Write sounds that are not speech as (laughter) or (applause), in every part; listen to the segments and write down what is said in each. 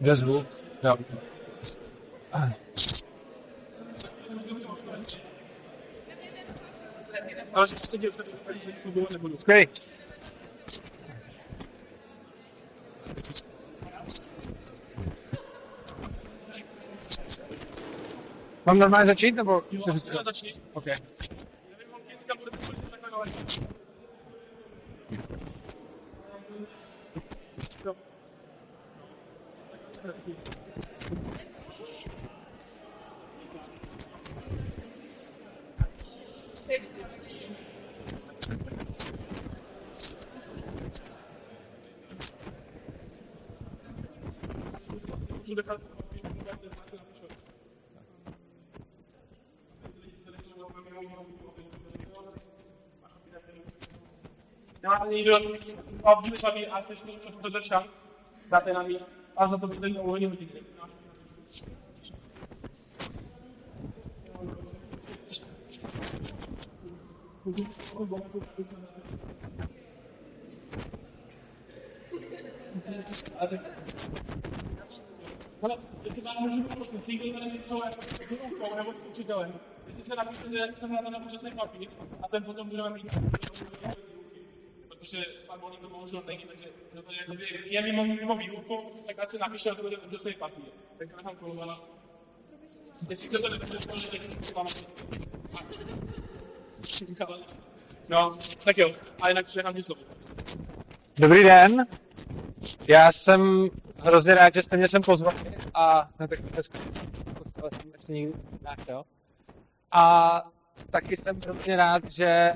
Jde zvuk? Jo. Ale že se děje, že jsou bylo nebudu. Skvělý. Mám normálně začít, nebo? Jo, chceš si- ale začni. OK. Nevím, holky, jestli tam bude půjčit takhle daleko. Jo. Můžu nechat Já někdo obvykle baví a chceš to, to, to šanc, dáte na mě, a za to budete mít uvolnění hodiny. A tak- Hele, jestli vám můžu poprosit, tady něco jako s učitelem, jestli se napíšete, na to počasný papír, a ten potom budeme mít protože pan Bolík to bohužel není, takže že to je, mimo, mimo výuku, tak ať se napíše, že to bude úžasný papír. Tak to nechám kolovat. Jestli se to společně, tak si vám No, tak jo, a jinak přenechám ti slovo. Dobrý den. Já jsem hrozně rád, že jste mě sem pozvali a no, tak to je skvělé. ale nikdy našel. A taky jsem hrozně rád, že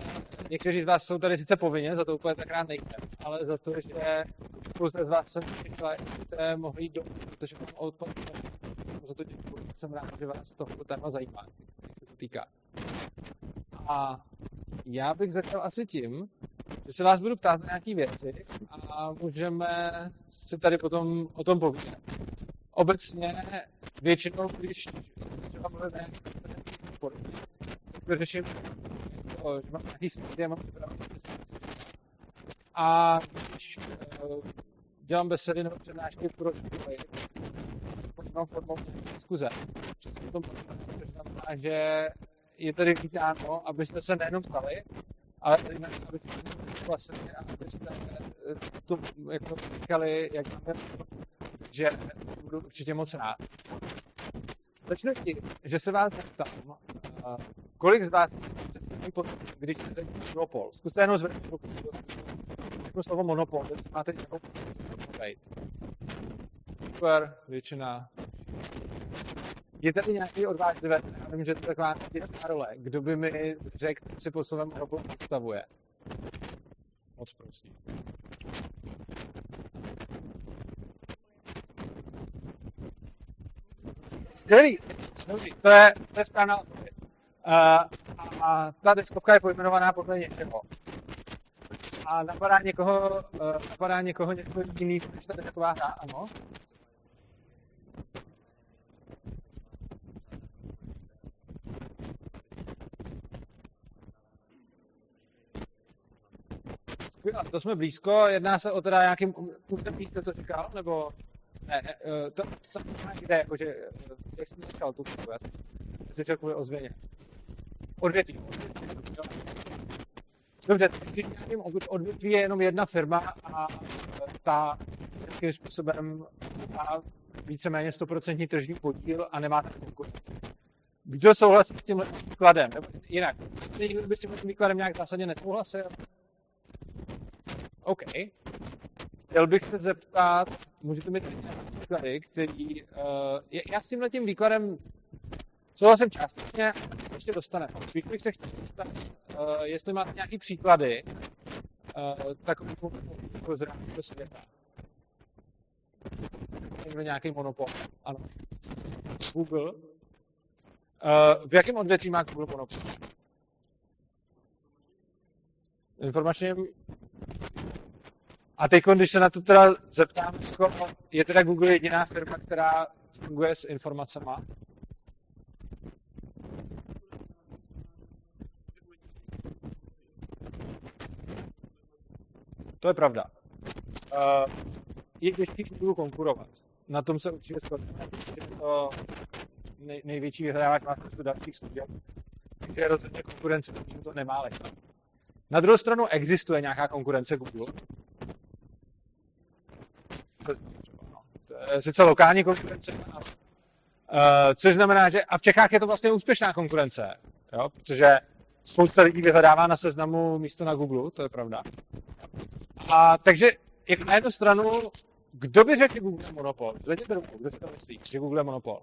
někteří z vás jsou tady sice povinně, za to úplně tak rád nejsem, ale za to, že spousta z vás jsem přišla, jste mohli jít domů, protože mám odpověď. Za to děkuji, jsem rád, že vás to téma zajímá, se to týká. A já bych začal asi tím, že se vás budu ptát na nějaké věci a můžeme si tady potom o tom povídat. Obecně většinou, když třeba mluvím nějaký sporty, tak to řeším, jako, že mám nějaký a mám A když uh, dělám besedy nebo přednášky pro školy, mám formou diskuze. Znamená, že je tady vítáno, abyste se nejenom ptali, ale zejména, abyste vlastně, abyste eh, to jako říkali, jak máme, že budu určitě moc rád. Začnu tím, že se vás zeptám, uh, kolik z vás když jste monopol. Zkuste jenom zvednout ruku. Řeknu slovo monopol, když máte nějakou Super, většina. Je tady nějaký odvážlivý, já vím, že to je taková těžká role. Kdo by mi řekl, co si po slovem monopol představuje? Moc prosím. Skvělý. To je, to je správná odpověď. Uh, a ta deskovka je pojmenovaná podle něčeho. A napadá někoho, uh, napadá někoho jiný, než ta desková hra, ano? Skvěle, to jsme blízko. Jedná se o teda nějakým kurzem místě, co říkal, nebo ne, eh, to, to, to jde, jakože, eh, jak jsi říkal tu vůbec? Jsi řekl kvůli ozvěně. Odvětví. Odvětví. Dobře, když nějakým odvětví je jenom jedna firma a eh, ta nějakým způsobem má víceméně 100% tržní podíl a nemá konkurenci. Kdo souhlasí s tímhle výkladem? Nebo jinak, někdo by s tím výkladem nějak zásadně nesouhlasil? OK. Chtěl bych se zeptat, můžete mi tady nějaké příklady, který, uh, já s tímhle tím výkladem souhlasím částečně, ještě dostaneme. Spíš bych se chtěl uh, jestli máte nějaké příklady uh, takových jako z reálného světa. Někdo nějaký monopol. Ano. Google. Uh, v jakém odvětví má Google monopol? Informačním a teď, když se na to teda zeptám, je teda Google jediná firma, která funguje s informacemi? To je pravda. uh, je těžký Google konkurovat. Na tom se určitě shodneme, že to nej, největší vyhledávač má spoustu dalších služeb. Takže rozhodně konkurence, protože to nemá lehko. Na druhou stranu existuje nějaká konkurence Google. Je sice lokální konkurence, uh, což znamená, že a v Čechách je to vlastně úspěšná konkurence, jo? protože spousta lidí vyhledává na seznamu místo na Google, to je pravda. A takže jak na jednu stranu, kdo by řekl, že Google je monopol? Zvedněte ruku, kdo si to myslí, že Google je monopol?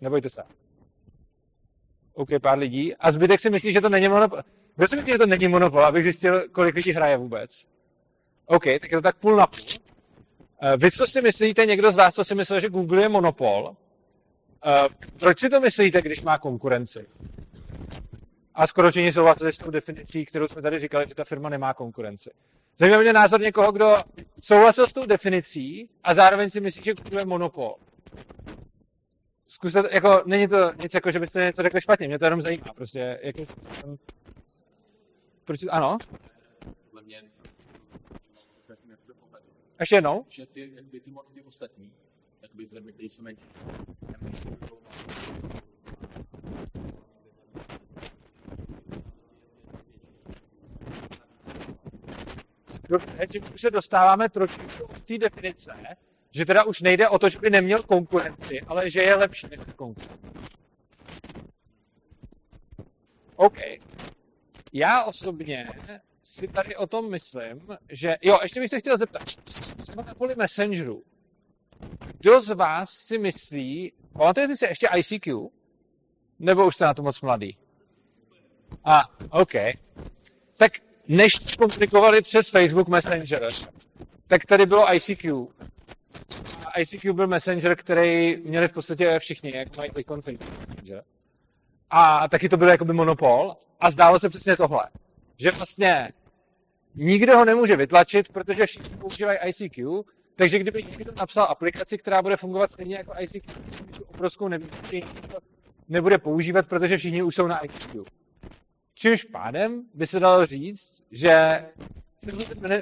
Nebojte se. OK, pár lidí. A zbytek si myslí, že to není monopol. Kdo si myslí, že to není monopol, abych zjistil, kolik lidí hraje vůbec? OK, tak je to tak půl na půl. Eh, vy, co si myslíte, někdo z vás, co si myslel, že Google je monopol, eh, proč si to myslíte, když má konkurenci? A skoro všichni souhlasili s tou definicí, kterou jsme tady říkali, že ta firma nemá konkurenci. Zajímá mě názor někoho, kdo souhlasil s tou definicí a zároveň si myslí, že Google je monopol. Zkuste, jako, není to nic jako, že byste něco řekli špatně, mě to jenom zajímá, prostě, jako, proč, ano? Ještě jednou? Že ty, jakby ty, ty ostatní, jakby firmy, které jsou menší, Dobře, už se dostáváme trošku k té definice, že teda už nejde o to, že by neměl konkurenci, ale že je lepší než konkurence. OK. Já osobně si tady o tom myslím, že... Jo, ještě bych se chtěl zeptat. Třeba na poli Messengeru. Kdo z vás si myslí... Pamatujete si ještě ICQ? Nebo už jste na to moc mladý? A, OK. Tak než komunikovali přes Facebook Messenger, tak tady bylo ICQ. A ICQ byl Messenger, který měli v podstatě všichni, jak mají Messenger. A taky to byl jakoby monopol. A zdálo se přesně tohle. Že vlastně nikdo ho nemůže vytlačit, protože všichni používají ICQ, takže kdyby někdo napsal aplikaci, která bude fungovat stejně jako ICQ, obrovskou nevýhodu nebude používat, protože všichni už jsou na ICQ. Čímž pádem by se dalo říct, že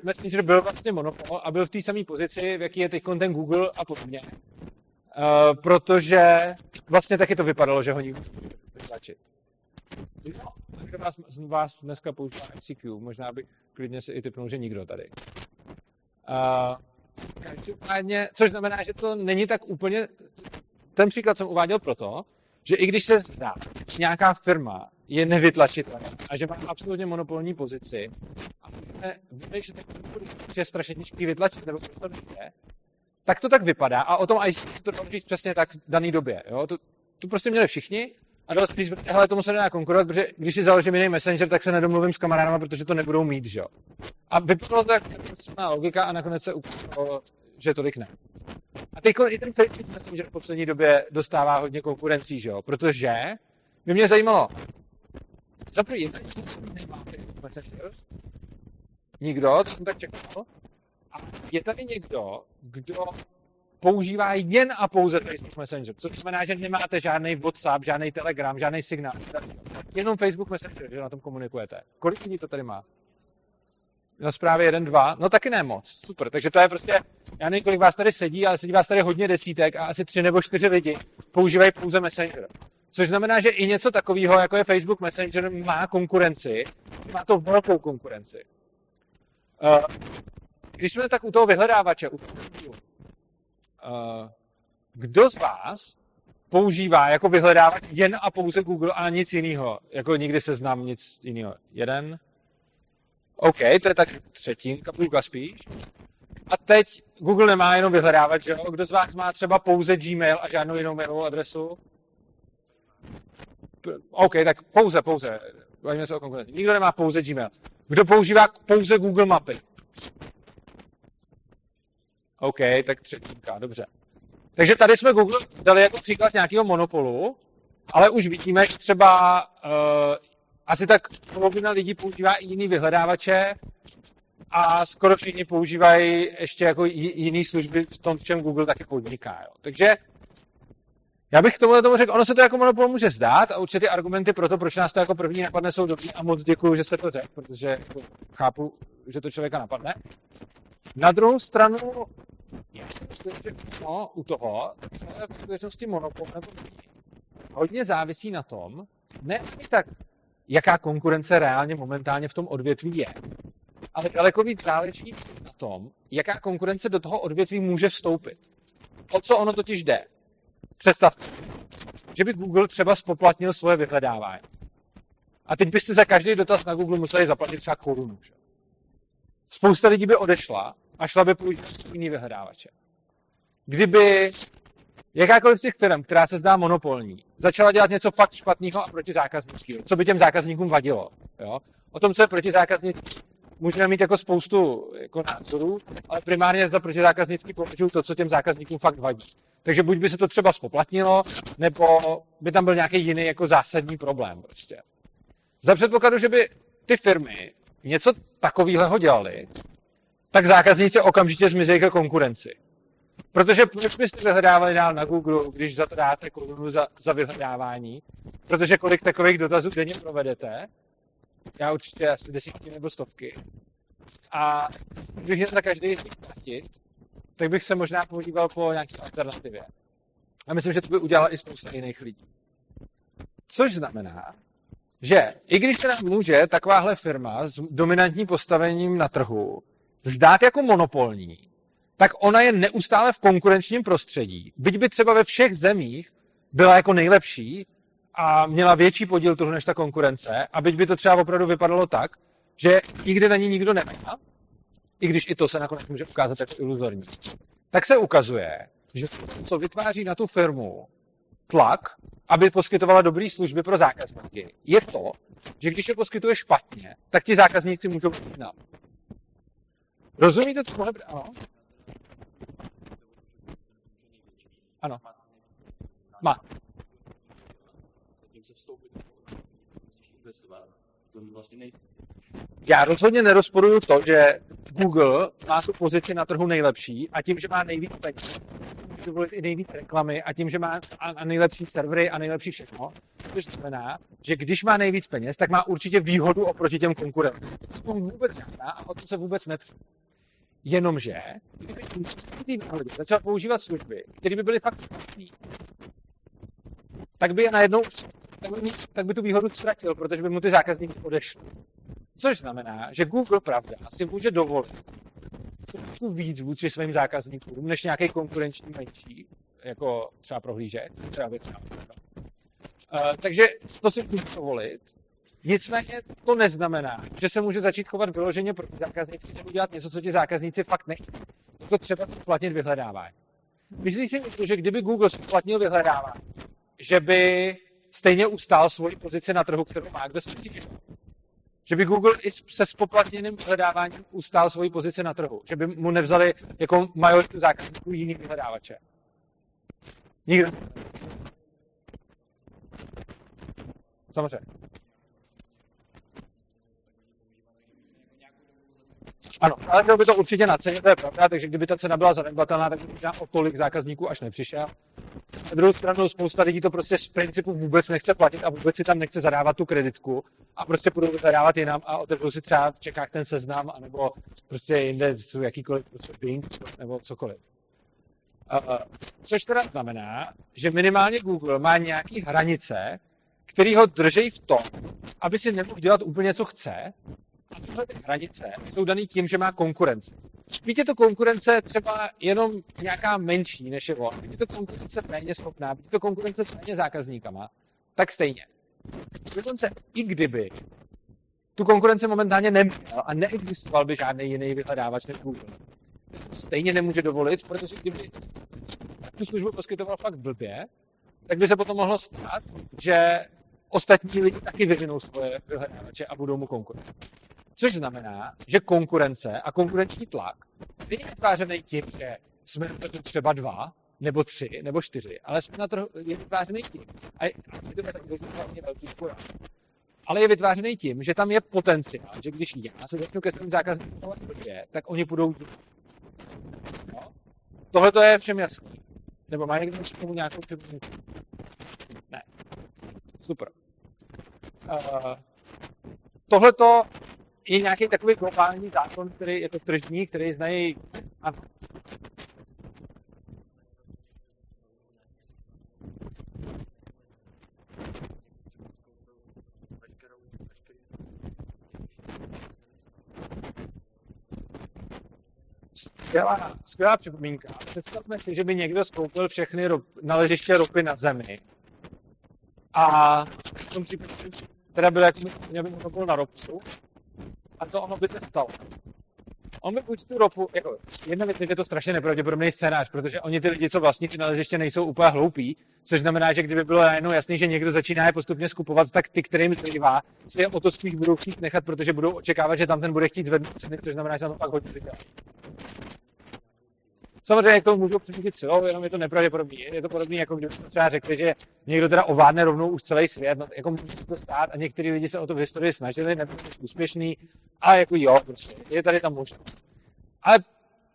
Messenger byl vlastně monopol a byl v té samé pozici, v jaký je teď ten Google a podobně. Uh, protože vlastně taky to vypadalo, že ho nikdo vytlačit. No, takže vás, vás dneska používá ICQ, možná by klidně si i typnul, že nikdo tady. Uh, každopádně, což znamená, že to není tak úplně, ten příklad jsem uváděl proto, že i když se zdá, nějaká firma je nevytlačitelná a že má absolutně monopolní pozici a můžeme vymýšlet, je strašně těžký vytlačit, nebo to je, tak to tak vypadá a o tom ICQ to říct přesně tak v dané době. Jo? To, to prostě měli všichni a dalo spíš, hele, tomu se nedá konkurovat, protože když si založím jiný messenger, tak se nedomluvím s kamarádama, protože to nebudou mít, že jo. A vypadalo to jako logika a nakonec se ukázalo, že tolik ne. A teď i ten Facebook Messenger v poslední době dostává hodně konkurencí, že jo? Protože by mě zajímalo, za první, nemá Facebook Messenger, nikdo, co jsem tak čekal, a je tady někdo, kdo používá jen a pouze Facebook Messenger, což znamená, že nemáte žádný WhatsApp, žádný Telegram, žádný signál, jenom Facebook Messenger, že na tom komunikujete. Kolik lidí to tady má? na zprávě 1, 2, no taky ne moc. Super, takže to je prostě, já nevím, kolik vás tady sedí, ale sedí vás tady hodně desítek a asi tři nebo čtyři lidi používají pouze Messenger. Což znamená, že i něco takového, jako je Facebook Messenger, má konkurenci, má to velkou konkurenci. Uh, když jsme tak u toho vyhledávače, u toho, uh, kdo z vás používá jako vyhledávač jen a pouze Google a nic jiného? Jako nikdy se znám nic jiného. Jeden, OK, to je tak třetinka, půlka spíš. A teď Google nemá jenom vyhledávat, že jo? Kdo z vás má třeba pouze Gmail a žádnou jinou mailovou adresu? OK, tak pouze, pouze. Bavíme se o konkurenci. Nikdo nemá pouze Gmail. Kdo používá pouze Google Mapy? OK, tak třetinka, dobře. Takže tady jsme Google dali jako příklad nějakého monopolu, ale už vidíme, že třeba uh, asi tak polovina lidí používá i jiný vyhledávače a skoro všichni používají ještě jako jiné služby v tom, v čem Google taky podniká. Jo. Takže já bych k tomu tomu řekl, ono se to jako monopol může zdát a určitě ty argumenty pro to, proč nás to jako první napadne, jsou dobrý a moc děkuji, že jste to řekl, protože jako chápu, že to člověka napadne. Na druhou stranu, je, že no, u toho, co je v skutečnosti monopol, nebo hodně závisí na tom, ne tak, jaká konkurence reálně momentálně v tom odvětví je, ale daleko víc záleží na tom, jaká konkurence do toho odvětví může vstoupit. O co ono totiž jde? Představte, že by Google třeba spoplatnil svoje vyhledávání. A teď byste za každý dotaz na Google museli zaplatit třeba korunu. Že? Spousta lidí by odešla a šla by používat jiný vyhledávače. Kdyby jakákoliv z těch firm, která se zdá monopolní, začala dělat něco fakt špatného a proti zákazníkům, co by těm zákazníkům vadilo. Jo? O tom, co je proti zákaznickým, můžeme mít jako spoustu jako názorů, ale primárně za protizákaznický považuji to, co těm zákazníkům fakt vadí. Takže buď by se to třeba spoplatnilo, nebo by tam byl nějaký jiný jako zásadní problém. Prostě. Za předpokladu, že by ty firmy něco takového dělali, tak zákazníci okamžitě zmizí ke konkurenci. Protože proč byste vyhledávali dál na Google, když za to dáte korunu za, za vyhledávání? Protože kolik takových dotazů denně provedete? Já určitě asi desítky nebo stovky. A když měl za každý z nich platit, tak bych se možná podíval po nějaké alternativě. A myslím, že to by udělala i spousta jiných lidí. Což znamená, že i když se nám může takováhle firma s dominantním postavením na trhu zdát jako monopolní, tak ona je neustále v konkurenčním prostředí. Byť by třeba ve všech zemích byla jako nejlepší a měla větší podíl trhu než ta konkurence, a byť by to třeba opravdu vypadalo tak, že nikdy na ní nikdo nemá, i když i to se nakonec může ukázat jako iluzorní, tak se ukazuje, že co vytváří na tu firmu tlak, aby poskytovala dobré služby pro zákazníky, je to, že když je poskytuje špatně, tak ti zákazníci můžou být na. Rozumíte, co Ano. Ano. Má. Já rozhodně nerozporuju to, že Google má tu pozici na trhu nejlepší a tím, že má nejvíc peněz, může dovolit i nejvíc reklamy a tím, že má a nejlepší servery a nejlepší všechno, což znamená, že když má nejvíc peněz, tak má určitě výhodu oproti těm konkurentům. To vůbec žádná a o to se vůbec nepřu. Jenomže, kdyby začal používat služby, které by byly fakt špatný, tak by je najednou tak by, tak by tu výhodu ztratil, protože by mu ty zákazníky odešli. Což znamená, že Google, pravda, si může dovolit trošku víc vůči svým zákazníkům, než nějaký konkurenční menší, jako třeba prohlížeč, třeba věc. Uh, takže to si může dovolit. Nicméně to neznamená, že se může začít chovat vyloženě pro zákazníky, nebo dělat něco, co ti zákazníci fakt nechtějí. Jako třeba splatnit vyhledávání. Myslím si, že kdyby Google splatnil vyhledávání, že by stejně ustál svoji pozici na trhu, kterou má. Kdo si myslí, že by Google i se spoplatněným vyhledáváním ustál svoji pozici na trhu? Že by mu nevzali jako majoritu zákazníků jiných vyhledávače? Nikdo. Samozřejmě. Ano, ale byl by to určitě na ceně, to je pravda, takže kdyby ta cena byla zanedbatelná, tak by o tolik zákazníků až nepřišel. Na druhou stranu spousta lidí to prostě z principu vůbec nechce platit a vůbec si tam nechce zadávat tu kreditku a prostě budou zadávat jinam a otevřou si třeba v Čekách ten seznam, anebo prostě jinde jakýkoliv prostě Bing nebo cokoliv. Což teda znamená, že minimálně Google má nějaké hranice, které ho drží v tom, aby si nemohl dělat úplně, co chce, a tyhle hranice jsou dané tím, že má konkurenci. Byť je to konkurence třeba jenom nějaká menší než je on, byť je to konkurence méně schopná, byť je to konkurence s méně zákazníkama, tak stejně. Dokonce i kdyby tu konkurenci momentálně neměl a neexistoval by žádný jiný vyhledávač než Google, stejně nemůže dovolit, protože kdyby tu službu poskytoval fakt blbě, tak by se potom mohlo stát, že ostatní lidi taky vyvinou svoje vyhledávače a budou mu konkurovat. Což znamená, že konkurence a konkurenční tlak není vytvářený tím, že jsme na trhu třeba dva, nebo tři, nebo čtyři, ale jsme na trhu, je vytvářený tím, a je, to je taky velký spora, ale je vytvářený tím, že tam je potenciál, že když já se začnu ke svým zákazníkům tak oni půjdou no? Tohle to je všem jasný. Nebo má někdo k tomu nějakou připomínku? Ne. Super. Uh, tohle to je nějaký takový globální zákon, který je to tržní, který znají ano. Skvělá, skvělá připomínka. Představme si, že by někdo skoupil všechny rop, naležiště ropy na zemi. A v tom případě teda byl jako by na ropu. A co ono by se stalo? On by buď tu ropu, jako jedna věc je to strašně nepravděpodobný scénář, protože oni ty lidi, co vlastní ty naleziště, nejsou úplně hloupí, což znamená, že kdyby bylo najednou jasný, že někdo začíná je postupně skupovat, tak ty, kterým zbývá, si je o to spíš budou chtít nechat, protože budou očekávat, že tam ten bude chtít zvednout ceny, což znamená, že tam to pak hodně vydělá. Samozřejmě k tomu můžou přinutit silou, jenom je to nepravděpodobné. Je to podobné, jako kdyby třeba řekli, že někdo teda ovládne rovnou už celý svět, no, jako může to stát a některý lidi se o to v historii snažili, nebyli úspěšný, a jako jo, prostě, je tady ta možnost. Ale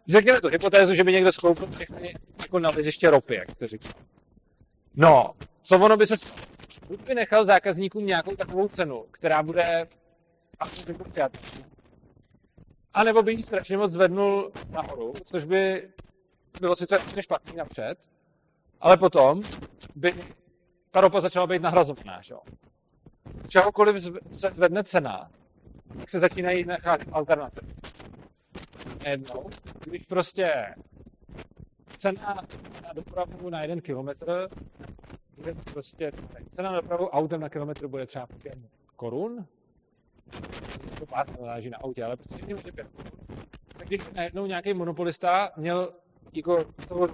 řekněme tu hypotézu, že by někdo skoupil všechny jako naleziště ropy, jak jste říkal. No, co ono by se stalo? By nechal zákazníkům nějakou takovou cenu, která bude. A nebo by ji strašně moc zvednul nahoru, což by bylo sice úplně špatný napřed, ale potom by ta ropa začala být nahrazovaná. Že? Čehokoliv se zvedne cena, tak se začínají nacházet alternativy. Jednou, když prostě cena na dopravu na jeden kilometr bude prostě, cena na dopravu autem na kilometr bude třeba 5 korun, to pár záleží na autě, ale prostě může 5 korun. Tak když najednou nějaký monopolista měl jako toho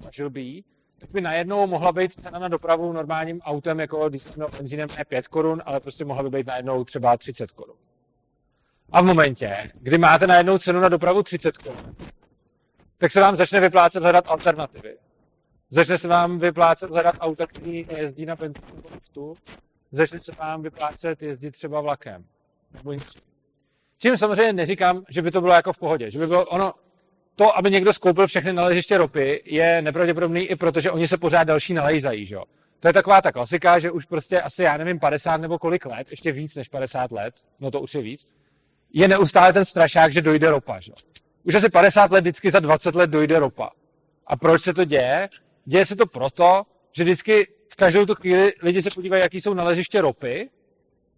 zvažil by tak by najednou mohla být cena na dopravu normálním autem jako dieselem benzínem ne 5 korun, ale prostě mohla by být najednou třeba 30 korun. A v momentě, kdy máte najednou cenu na dopravu 30 korun, tak se vám začne vyplácet hledat alternativy. Začne se vám vyplácet hledat auta, který jezdí na benzínu začne se vám vyplácet jezdit třeba vlakem. Nebo nic. Čím samozřejmě neříkám, že by to bylo jako v pohodě. Že by bylo ono, to, aby někdo skoupil všechny naležiště ropy, je nepravděpodobný i proto, že oni se pořád další nalejzají. Že? To je taková ta klasika, že už prostě asi, já nevím, 50 nebo kolik let, ještě víc než 50 let, no to už je víc, je neustále ten strašák, že dojde ropa. Že? Už asi 50 let, vždycky za 20 let dojde ropa. A proč se to děje? Děje se to proto, že vždycky v každou tu chvíli lidi se podívají, jaký jsou naležiště ropy,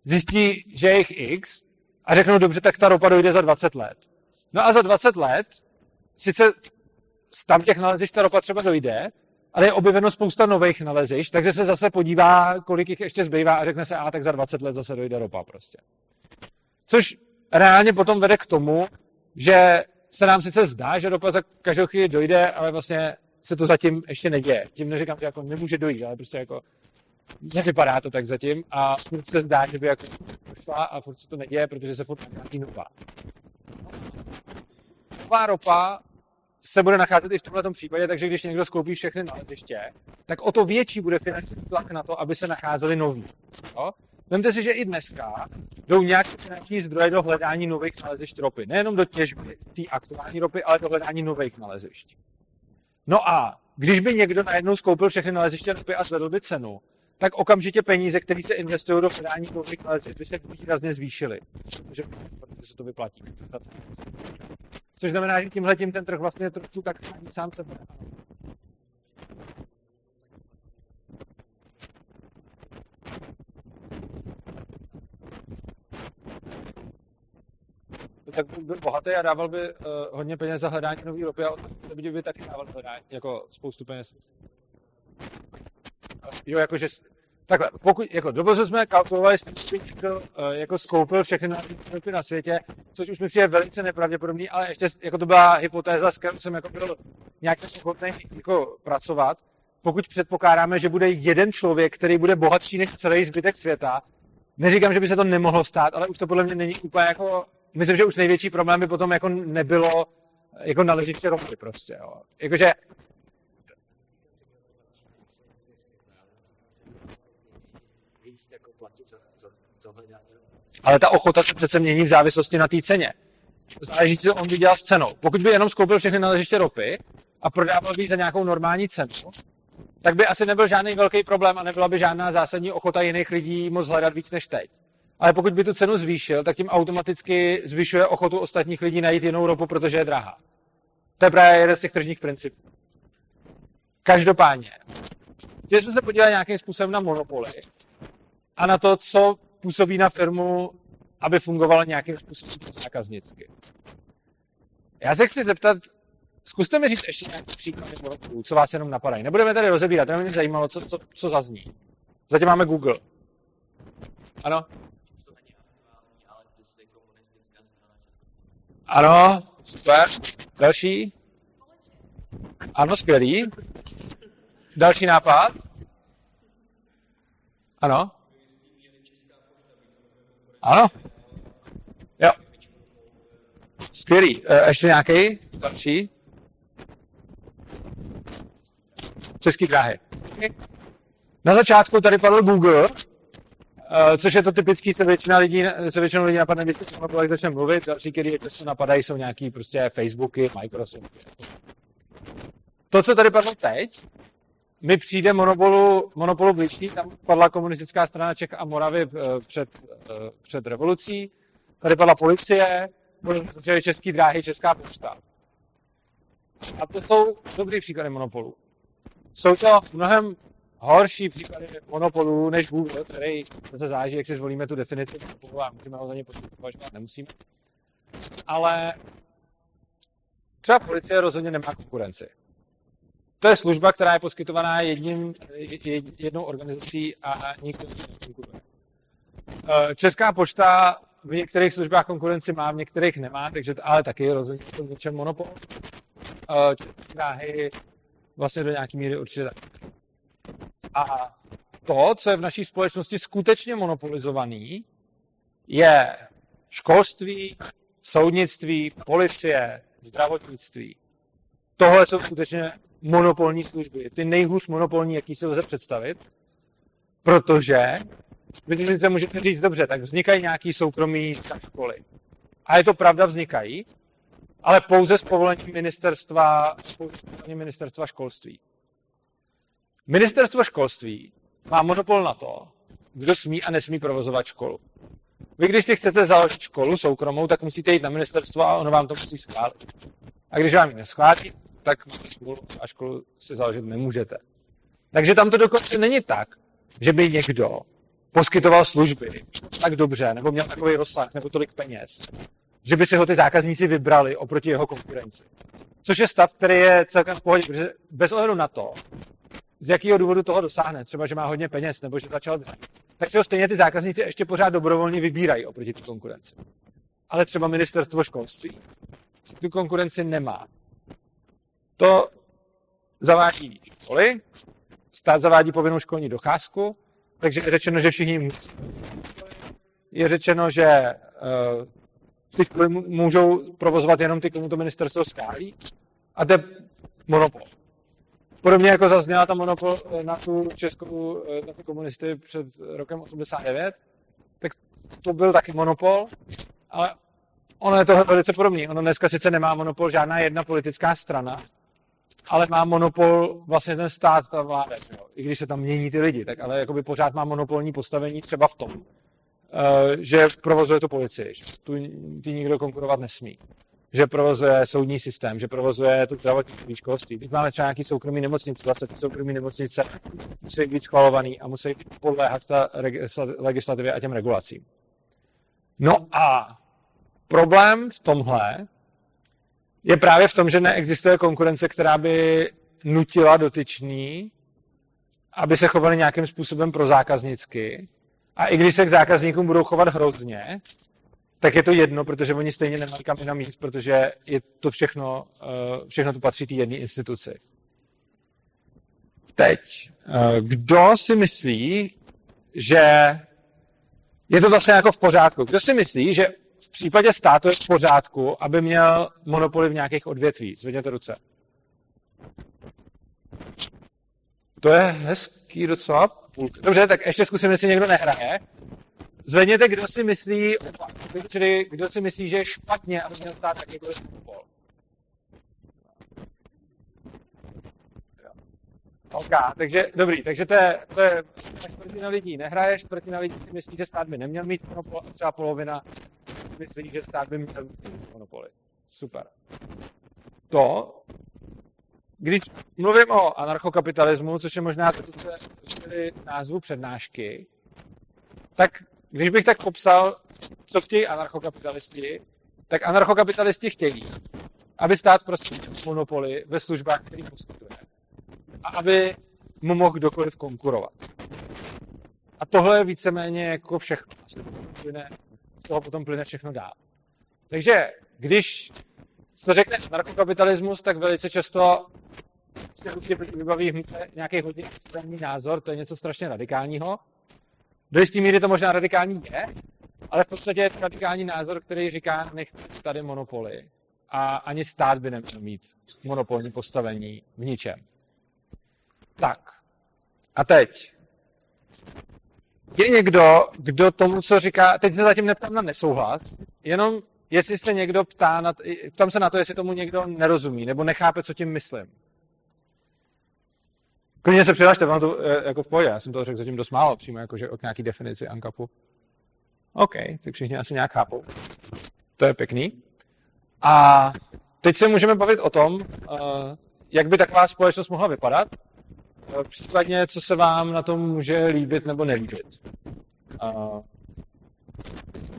zjistí, že je jich X a řeknou, dobře, tak ta ropa dojde za 20 let. No a za 20 let sice tam těch nalezišť ta ropa třeba dojde, ale je objeveno spousta nových nalezišť, takže se zase podívá, kolik jich ještě zbývá a řekne se, a tak za 20 let zase dojde ropa prostě. Což reálně potom vede k tomu, že se nám sice zdá, že ropa za každou chvíli dojde, ale vlastně se to zatím ještě neděje. Tím neříkám, že jako nemůže dojít, ale prostě jako nevypadá to tak zatím a furt se zdá, že by jako došla a furt se to neděje, protože se furt nachází nová. Nová ropa se bude nacházet i v tomto případě, takže když někdo skoupí všechny naleziště, tak o to větší bude finanční tlak na to, aby se nacházeli noví. Jo? Vemte si, že i dneska jdou nějaké finanční zdroje do hledání nových nalezišť ropy. Nejenom do těžby té aktuální ropy, ale do hledání nových nalezišť. No a když by někdo najednou skoupil všechny naleziště ropy a zvedl by cenu, tak okamžitě peníze, které se investují do hledání nových nalezišť, by se výrazně zvýšily. Protože, se to vyplatí. Což znamená, že tímhle tím ten trh vlastně trochu tak sám sebe. tak by byl bohatý a dával by uh, hodně peněz za hledání nový ropy a lidi by taky dával hledání, jako spoustu peněz. Jo, jakože Takhle, pokud, jako dobozu jsme kalkulovali to, uh, jako skoupil všechny národní na světě, což už mi přijde velice nepravděpodobný, ale ještě jako to byla hypotéza, s kterou jsem jako byl nějak ochotný jako pracovat. Pokud předpokládáme, že bude jeden člověk, který bude bohatší než celý zbytek světa, neříkám, že by se to nemohlo stát, ale už to podle mě není úplně jako, myslím, že už největší problém by potom jako nebylo jako naležiště ropy prostě, jo. Jakože víc jako platit za, za, za hledání. Ale ta ochota se přece mění v závislosti na té ceně. Záleží, co on by dělal s cenou. Pokud by jenom skoupil všechny naležiště ropy a prodával by za nějakou normální cenu, tak by asi nebyl žádný velký problém a nebyla by žádná zásadní ochota jiných lidí moc hledat víc než teď. ale pokud by tu cenu zvýšil, tak tím automaticky zvyšuje ochotu ostatních lidí najít jinou ropu, protože je drahá. To je právě jeden z těch tržních principů. Každopádně, když jsme se podívali nějakým způsobem na monopoly a na to, co působí na firmu, aby fungovala nějakým způsobem zákaznicky. Já se chci zeptat, zkuste mi říct ještě nějaký monopolů, co vás jenom napadají. Nebudeme tady rozebírat, to mě zajímalo, co, co, co zazní. Zatím máme Google. Ano? Ano, super. Další? Ano, skvělý. Další nápad? Ano? Ano? Jo. Skvělý. E, ještě nějaký? Další? Český dráhy. Na začátku tady padl Google, Uh, což je to typický, co většina lidí, co většinou lidí napadne, když se o začne mluvit. Další, který často napadají, jsou nějaký prostě Facebooky, Microsofty. To, co tady padlo teď, mi přijde monopolu, monopolu blížší, tam padla komunistická strana Čech a Moravy uh, před, uh, před revolucí, tady padla policie, byly český dráhy, česká pošta. A to jsou dobrý příklady monopolů. Jsou to mnohem horší příklady monopolů než Google, který se záleží, jak si zvolíme tu definici monopolu a můžeme ho za ně považovat, nemusíme. Ale třeba policie rozhodně nemá konkurenci. To je služba, která je poskytovaná jedním, jednou organizací a nikdo nekonkuruje. Eh, Česká pošta v některých službách konkurenci má, v některých nemá, takže ale taky rozhodně to něčem monopol. Eh, České vlastně do nějaké míry určitě tak. A to, co je v naší společnosti skutečně monopolizovaný, je školství, soudnictví, policie, zdravotnictví. Tohle jsou skutečně monopolní služby. Ty nejhůř monopolní, jaký se lze představit, protože vy si můžete říct, dobře, tak vznikají nějaký soukromí školy. A je to pravda, vznikají, ale pouze s povolením ministerstva, ministerstva školství. Ministerstvo školství má monopol na to, kdo smí a nesmí provozovat školu. Vy, když si chcete založit školu soukromou, tak musíte jít na ministerstvo a ono vám to musí schválit. A když vám ji neschválí, tak máte školu a školu si založit nemůžete. Takže tam to dokonce není tak, že by někdo poskytoval služby tak dobře, nebo měl takový rozsah, nebo tolik peněz, že by si ho ty zákazníci vybrali oproti jeho konkurenci. Což je stav, který je celkem v pohodě, protože bez ohledu na to, z jakého důvodu toho dosáhne, třeba že má hodně peněz nebo že začal dřít, tak si ho stejně ty zákazníci ještě pořád dobrovolně vybírají oproti té konkurenci. Ale třeba ministerstvo školství tu konkurenci nemá. To zavádí školy, stát zavádí povinnou školní docházku, takže je řečeno, že všichni. Je řečeno, že uh, ty školy můžou provozovat jenom ty, komu to ministerstvo schválí. A to je monopol. Podobně jako zazněla ta monopol eh, na tu českou, eh, na ty komunisty před rokem 89, tak to byl taky monopol, ale ono je to velice podobné. Ono dneska sice nemá monopol žádná jedna politická strana, ale má monopol vlastně ten stát, ta vláda. Jo. I když se tam mění ty lidi, tak ale jakoby pořád má monopolní postavení třeba v tom, eh, že provozuje tu policii, že tu ty nikdo konkurovat nesmí že provozuje soudní systém, že provozuje to zdravotnictví, školství. Teď máme třeba nějaký soukromý nemocnice, zase ty soukromý nemocnice musí být schvalovaný a musí podléhat ta legislativě a těm regulacím. No a problém v tomhle je právě v tom, že neexistuje konkurence, která by nutila dotyčný, aby se chovali nějakým způsobem pro zákaznicky. A i když se k zákazníkům budou chovat hrozně, tak je to jedno, protože oni stejně nemají kam jinam jít, protože je to všechno, eh, všechno to patří té jedné instituci. Teď, eh, kdo si myslí, že je to vlastně jako v pořádku? Kdo si myslí, že v případě státu je v pořádku, aby měl monopoly v nějakých odvětví? Zvedněte ruce. To je hezký docela. Dobře, tak ještě zkusím, jestli někdo nehraje. Zvedněte, kdo si myslí, čili kdo si myslí, že je špatně, aby měl stát jakýkoliv monopol. OK, takže dobrý, takže to je, to je čtvrtina lidí nehraje, čtvrtina lidí si myslí, že stát by neměl mít monopol a třeba polovina myslí, že stát by měl mít monopoly. Super. To, když mluvím o anarchokapitalismu, což je možná to, co se názvu přednášky, tak když bych tak popsal, co chtějí anarchokapitalisti, tak anarchokapitalisti chtějí, aby stát prostě monopoly ve službách, který poskytuje. A aby mu mohl kdokoliv konkurovat. A tohle je víceméně jako všechno. Z toho potom plyne všechno dál. Takže když se řekne anarchokapitalismus, tak velice často se určitě vybaví nějaký hodně extrémní názor, to je něco strašně radikálního. Do jistý míry to možná radikální je, ale v podstatě je to radikální názor, který říká, nechci tady monopoly. A ani stát by neměl mít monopolní postavení v ničem. Tak. A teď. Je někdo, kdo tomu, co říká, teď se zatím neptám na nesouhlas, jenom jestli se někdo ptá, na, ptám se na to, jestli tomu někdo nerozumí, nebo nechápe, co tím myslím. Klidně se přihlašte, vám to eh, jako v pohodě, já jsem to řekl zatím dost málo, přímo jako, že k nějaký definici ANCAPu. OK, tak všichni asi nějak chápou. To je pěkný. A teď se můžeme bavit o tom, eh, jak by taková společnost mohla vypadat, případně co se vám na tom může líbit nebo nelíbit.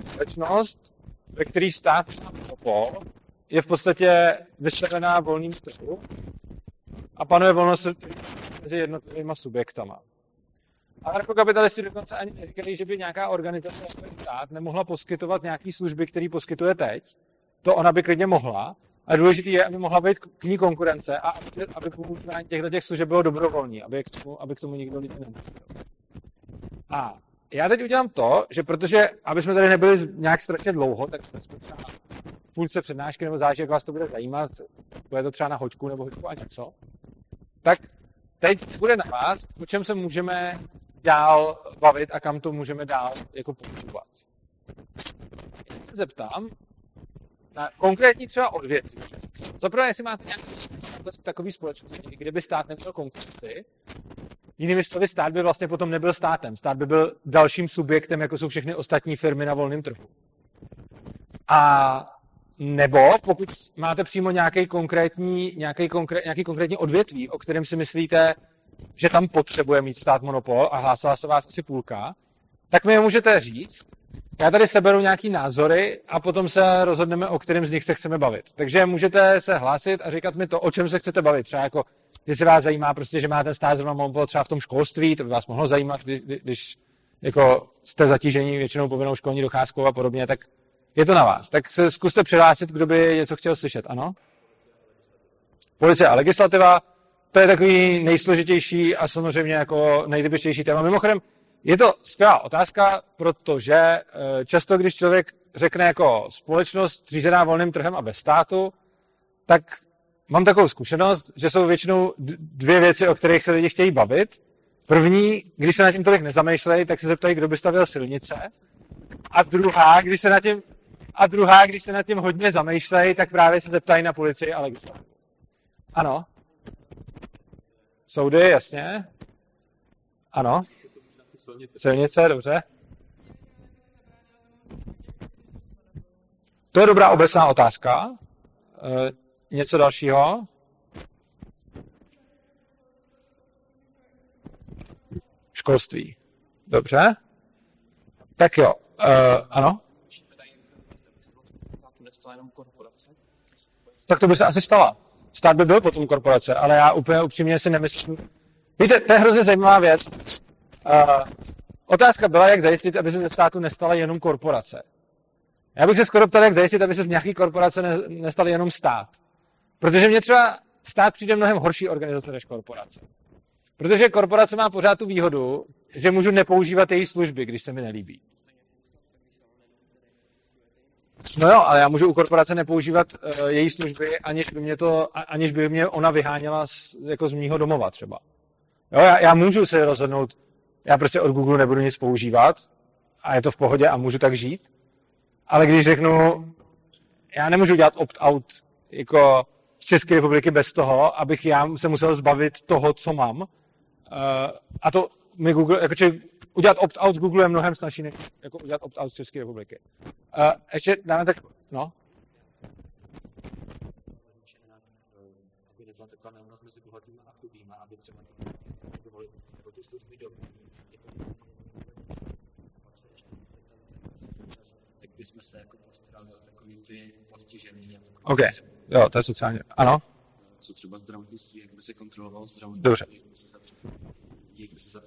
Společnost, ve který stát monopol, je v podstatě vystavená volným trhu a panuje volnost mezi jednotlivými subjektama. Anarchokapitalisti dokonce ani neříkají, že by nějaká organizace jako stát nemohla poskytovat nějaké služby, které poskytuje teď. To ona by klidně mohla. A důležité je, aby mohla být k ní konkurence a aby, aby používání těchto těch služeb bylo dobrovolný, aby k tomu, aby k tomu nikdo lidi nemohl. A já teď udělám to, že protože, aby jsme tady nebyli nějak strašně dlouho, tak jsme třeba půlce přednášky, nebo jak vás to bude zajímat, bude to třeba na hoďku nebo hoďku a něco, tak teď bude na vás, o čem se můžeme dál bavit a kam to můžeme dál jako používat. Já se zeptám na konkrétní třeba odvětví. Zaprvé, jestli máte nějaký takový společnosti, kde by stát neměl konkurenci, Jinými slovy, stát by vlastně potom nebyl státem. Stát by byl dalším subjektem, jako jsou všechny ostatní firmy na volném trhu. A nebo pokud máte přímo nějaký konkrétní, nějaký, konkré, nějaký konkrétní odvětví, o kterém si myslíte, že tam potřebuje mít stát monopol a hlásila se vás asi půlka, tak mi můžete říct. Já tady seberu nějaký názory a potom se rozhodneme, o kterém z nich se chceme bavit. Takže můžete se hlásit a říkat mi to, o čem se chcete bavit. Třeba jako, jestli vás zajímá prostě, že máte stát zrovna třeba v tom školství, to by vás mohlo zajímat, když, když jako jste zatížení většinou povinnou školní docházkou a podobně, tak je to na vás. Tak se zkuste přihlásit, kdo by něco chtěl slyšet, ano? Policie a legislativa, to je takový nejsložitější a samozřejmě jako nejtypičtější téma. Mimochodem, je to skvělá otázka, protože eh, často, když člověk řekne jako společnost řízená volným trhem a bez státu, tak mám takovou zkušenost, že jsou většinou dvě věci, o kterých se lidi chtějí bavit. První, když se na tím tolik nezamýšlejí, tak se zeptají, kdo by stavil silnice. A druhá, když se na tím, a druhá, když se nad tím hodně zamýšlejí, tak právě se zeptají na policii a legislativu. Ano. Soudy, jasně. Ano. Silnice, dobře. To je dobrá obecná otázka. E, něco dalšího? Školství. Dobře. Tak jo. Uh, ano? Tak to by se asi stala. Stát by byl potom korporace, ale já úplně upřímně si nemyslím. Víte, to je hrozně zajímavá věc. Otázka byla, jak zajistit, aby se ze státu nestala jenom korporace. Já bych se skoro ptal, jak zajistit, aby se z nějaké korporace ne, nestal jenom stát. Protože mě třeba stát přijde mnohem horší organizace než korporace. Protože korporace má pořád tu výhodu, že můžu nepoužívat její služby, když se mi nelíbí. No jo, ale já můžu u korporace nepoužívat uh, její služby, aniž by mě to, aniž by mě ona vyháněla z, jako z mýho domova třeba. Jo, já, já můžu se rozhodnout, já prostě od Google nebudu nic používat a je to v pohodě a můžu tak žít. Ale když řeknu, já nemůžu dělat opt-out jako z České republiky bez toho, abych já se musel zbavit toho, co mám, a to my Google, jakože udělat opt-out z Google je mnohem snažší, než jako udělat opt-out z České republiky. Uh, ještě dáme tak, no, aby třeba ty služby jako, tak bychom se jako postarali o takový ty postižený OK, jo, to je sociálně, ano, co třeba zdravotnictví, jak by se kontrolovalo zdravotnictví, Dobře. jak by se za, jak by se za,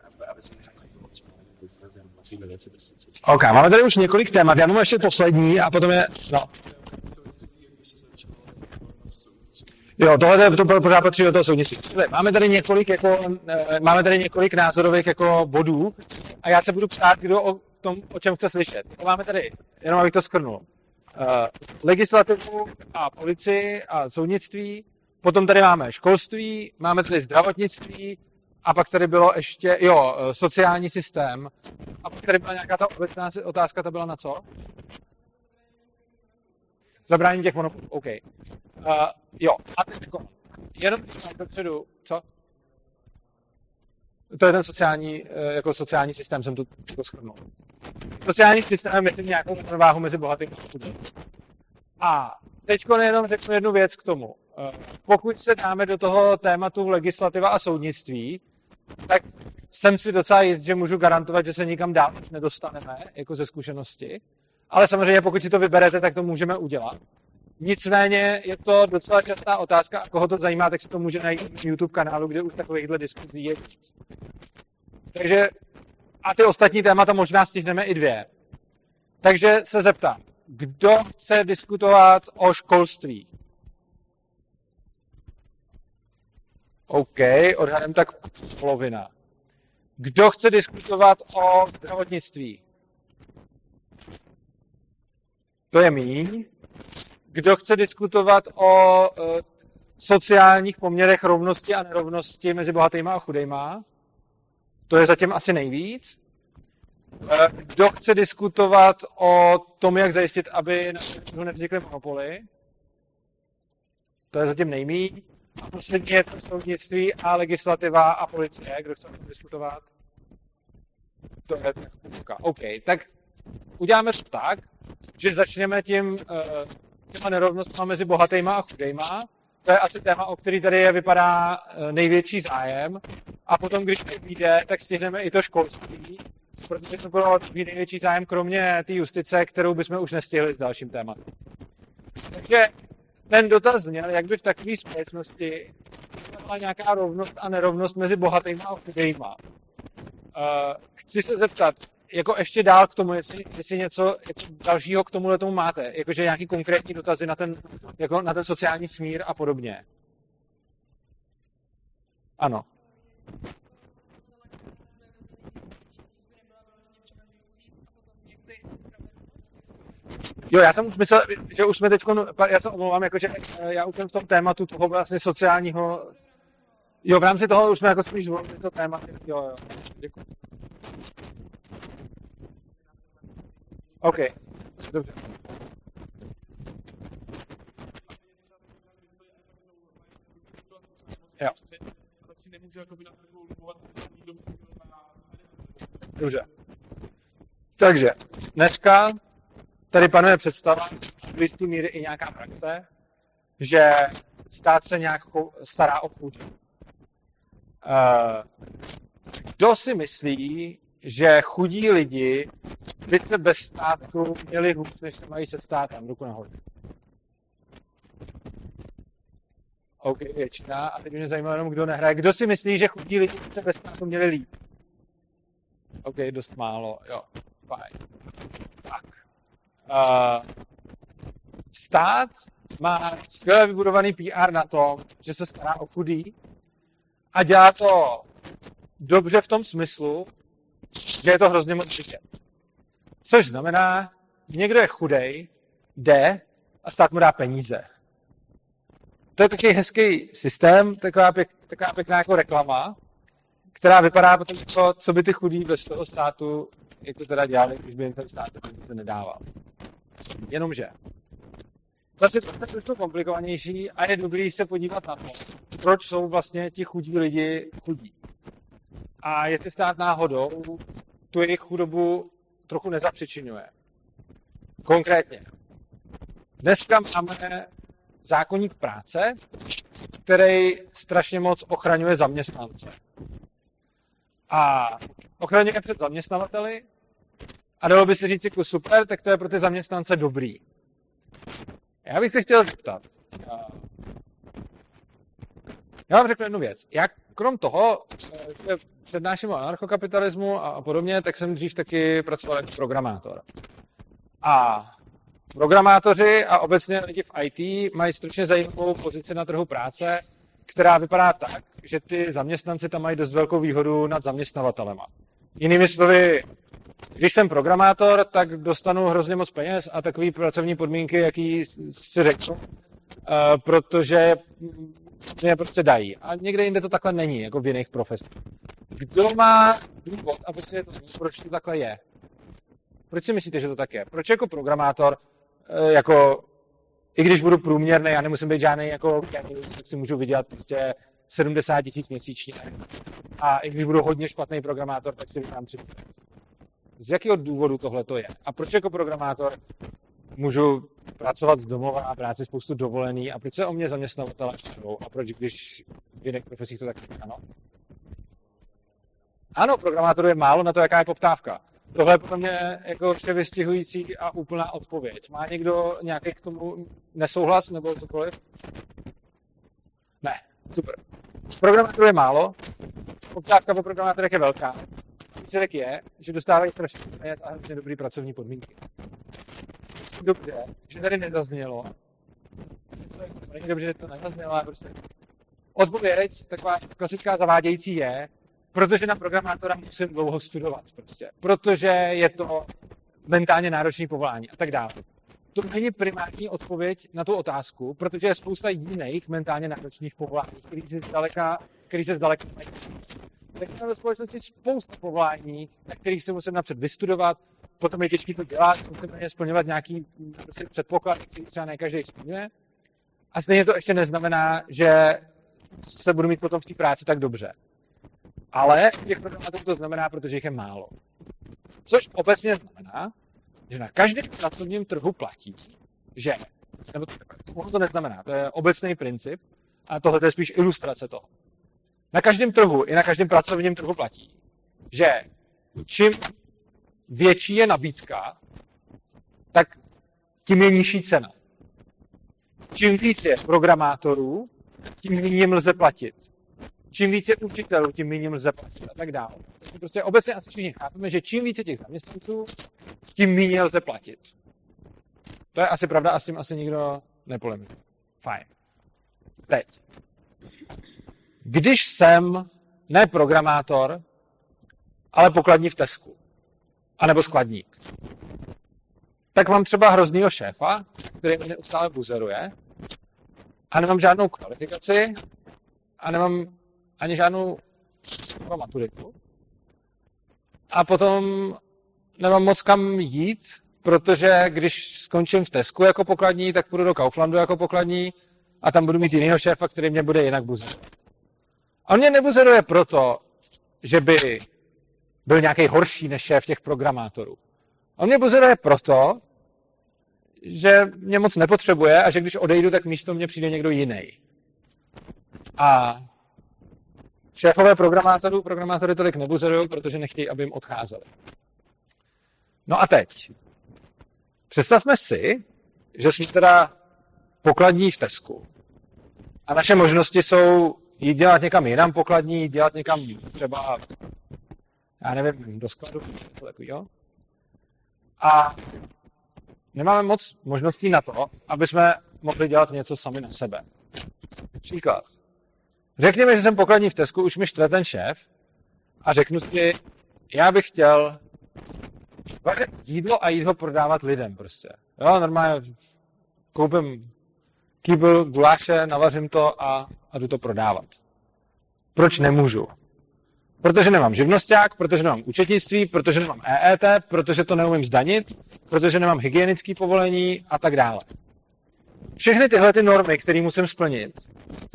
aby, aby se nějak bylo třeba v Praze, nebo takovýhle věci, by se cvičilo. OK, máme tady už několik témat, já mám ještě poslední a potom je, no, Jo, tohle to, to pořád patří do toho soudnictví. Máme tady několik, jako, eh, máme tady několik názorových jako bodů a já se budu ptát, kdo o tom, o čem chce slyšet. Máme tady, jenom abych to skrnul, uh, legislativu a policii a soudnictví, potom tady máme školství, máme tady zdravotnictví a pak tady bylo ještě, jo, eh, sociální systém a pak tady byla nějaká ta obecná otázka, ta byla na co? Zabrání těch monopolů, OK. Uh, jo, a teď jako, jenom dopředu, co? To je ten sociální, eh, jako sociální systém, jsem to to shrnul. Sociální systém je nějakou rovnováhu mezi bohatým a chudým. A teď jenom řeknu jednu věc k tomu. Eh, Pokud se dáme do toho tématu legislativa a soudnictví, tak jsem si docela jist, že můžu garantovat, že se nikam dál už nedostaneme, jako ze zkušenosti. Ale samozřejmě, pokud si to vyberete, tak to můžeme udělat. Nicméně je to docela častá otázka a koho to zajímá, tak si to může najít na YouTube kanálu, kde už takovýchhle diskuzí je. Takže a ty ostatní témata možná stihneme i dvě. Takže se zeptám, kdo chce diskutovat o školství? OK, odhadem tak polovina. Kdo chce diskutovat o zdravotnictví? To je míň. Kdo chce diskutovat o uh, sociálních poměrech rovnosti a nerovnosti mezi bohatýma a chudejma? To je zatím asi nejvíc. Eh, Kdo chce diskutovat o tom, jak zajistit, aby na trhu nevznikly monopoly? To je zatím nejmíň. A poslední je to soudnictví a legislativa a policie. Kdo chce diskutovat? To je tak. OK, tak uděláme to tak, že začneme tím, eh, těma nerovnostma mezi bohatýma a chudejma. To je asi téma, o který tady je, vypadá eh, největší zájem. A potom, když to vyjde, tak stihneme i to školství, protože to bylo největší zájem, kromě té justice, kterou bychom už nestihli s dalším tématem. Takže ten dotaz zněl, jak by v takové společnosti byla nějaká rovnost a nerovnost mezi bohatýma a chudejma. Uh, chci se zeptat, jako ještě dál k tomu, jestli, jestli něco jako dalšího k tomuhle tomu máte, jakože nějaký konkrétní dotazy na ten, jako na ten sociální smír a podobně. Ano. Jo, já jsem už myslel, že už jsme teď, já se omlouvám, jakože eh, já už jsem v tom tématu toho vlastně sociálního, jo, v rámci toho už jsme jako spíš zvolili to téma, jo, jo, děkuji. OK, dobře. Jo. Tak si nemůžu jakoby na trhu libovat nikdo by si byl na Dobře. Takže dneska tady panuje představa, do jistý míry i nějaká praxe, že stát se nějak stará o chudí. Eh, Kdo si myslí, že chudí lidi by se bez státu měli hůř, než se mají se státem? Ruku nahoru. OK, většina. A teď mě zajímá jenom, kdo nehraje. Kdo si myslí, že chudí lidi by se bez státu měli líp? OK, dost málo, jo, fajn. Tak. Uh, stát má skvěle vybudovaný PR na tom, že se stará o chudý a dělá to dobře v tom smyslu, že je to hrozně moc vidět. Což znamená, někdo je chudej, jde a stát mu dá peníze. To je takový hezký systém, taková, pěk, taková pěkná jako reklama, která vypadá potom jako, co by ty chudí bez toho státu jako teda dělali, když by jim ten stát peníze nedával. Jenomže. Zase to je trošku komplikovanější a je dobrý se podívat na to, proč jsou vlastně ti chudí lidi chudí. A jestli stát náhodou tu jejich chudobu trochu nezapřičinuje. Konkrétně. Dneska máme zákonník práce, který strašně moc ochraňuje zaměstnance. A ochraňuje před zaměstnavateli a dalo by se říct jako super, tak to je pro ty zaměstnance dobrý. Já bych se chtěl zeptat. Já vám řeknu jednu věc. Jak krom toho, že přednáším o anarchokapitalismu a podobně, tak jsem dřív taky pracoval jako programátor. A programátoři a obecně lidi v IT mají strašně zajímavou pozici na trhu práce, která vypadá tak, že ty zaměstnanci tam mají dost velkou výhodu nad zaměstnavatelema. Jinými slovy, když jsem programátor, tak dostanu hrozně moc peněz a takové pracovní podmínky, jaký si řeknu, Uh, protože je prostě dají. A někde jinde to takhle není, jako v jiných profesích. Kdo má důvod, aby si to zmínil, proč to takhle je? Proč si myslíte, že to tak je? Proč jako programátor, uh, jako i když budu průměrný, já nemusím být žádný jako tak si můžu vydělat prostě 70 tisíc měsíčně. A i když budu hodně špatný programátor, tak si vydělám 30 z jakého důvodu tohle to je? A proč jako programátor můžu pracovat z domova a práci spoustu dovolený a proč se o mě zaměstnavatele čtou a proč, když v jiných profesích to tak ano? Ano, programátorů je málo na to, jaká je poptávka. Tohle je pro mě jako vše vystihující a úplná odpověď. Má někdo nějaký k tomu nesouhlas nebo cokoliv? Ne, super. Programátorů je málo, poptávka po programátorech je velká výsledek je, že dostávají strašně peněz a hrozně dobrý pracovní podmínky. Dobře, že tady nezaznělo. Není dobře, že to nezaznělo, ale prostě odpověď, taková klasická zavádějící je, protože na programátora musím dlouho studovat prostě. Protože je to mentálně náročné povolání a tak dále. To není primární odpověď na tu otázku, protože je spousta jiných mentálně náročných povolání, který se zdaleka, který se zdaleka tak máme ve společnosti spoustu povolání, na kterých se musím napřed vystudovat, potom je těžké to dělat, musím na ně splňovat nějaký prostě předpoklad, který třeba ne každý splňuje. A stejně to ještě neznamená, že se budu mít potom v té práci tak dobře. Ale těch programátorů to znamená, protože jich je málo. Což obecně znamená, že na každém pracovním trhu platí, že, nebo to, to neznamená, to je obecný princip, a tohle je spíš ilustrace toho na každém trhu, i na každém pracovním trhu platí, že čím větší je nabídka, tak tím je nižší cena. Čím víc je programátorů, tím méně lze platit. Čím víc je učitelů, tím méně lze platit a tak dále. Takže prostě obecně asi všichni chápeme, že čím více těch zaměstnanců, tím méně lze platit. To je asi pravda a s tím asi nikdo nepolemizuje. Fajn. Teď. Když jsem ne programátor, ale pokladní v Tesku, anebo skladník, tak mám třeba hroznýho šéfa, který mě neustále buzeruje a nemám žádnou kvalifikaci a nemám ani žádnou maturitu. A potom nemám moc kam jít, protože když skončím v Tesku jako pokladní, tak půjdu do Kauflandu jako pokladní a tam budu mít jinýho šéfa, který mě bude jinak buzerovat. On mě nebuzeruje proto, že by byl nějaký horší než šéf těch programátorů. On mě buzeruje proto, že mě moc nepotřebuje a že když odejdu, tak místo mě přijde někdo jiný. A šéfové programátorů, programátory tolik nebuzerují, protože nechtějí, aby jim odcházeli. No a teď. Představme si, že jsme teda pokladní v Tesku. A naše možnosti jsou jít dělat někam jinam pokladní, dělat někam třeba, já nevím, do skladu, něco takového. A nemáme moc možností na to, aby jsme mohli dělat něco sami na sebe. Příklad. Řekněme, že jsem pokladní v Tesku, už mi štve ten šéf a řeknu si, já bych chtěl vařit jídlo a jít ho prodávat lidem prostě. Jo, normálně koupím kýbl guláše, navařím to a, a jdu to prodávat. Proč nemůžu? Protože nemám živnosták, protože nemám účetnictví, protože nemám EET, protože to neumím zdanit, protože nemám hygienické povolení a tak dále. Všechny tyhle ty normy, které musím splnit,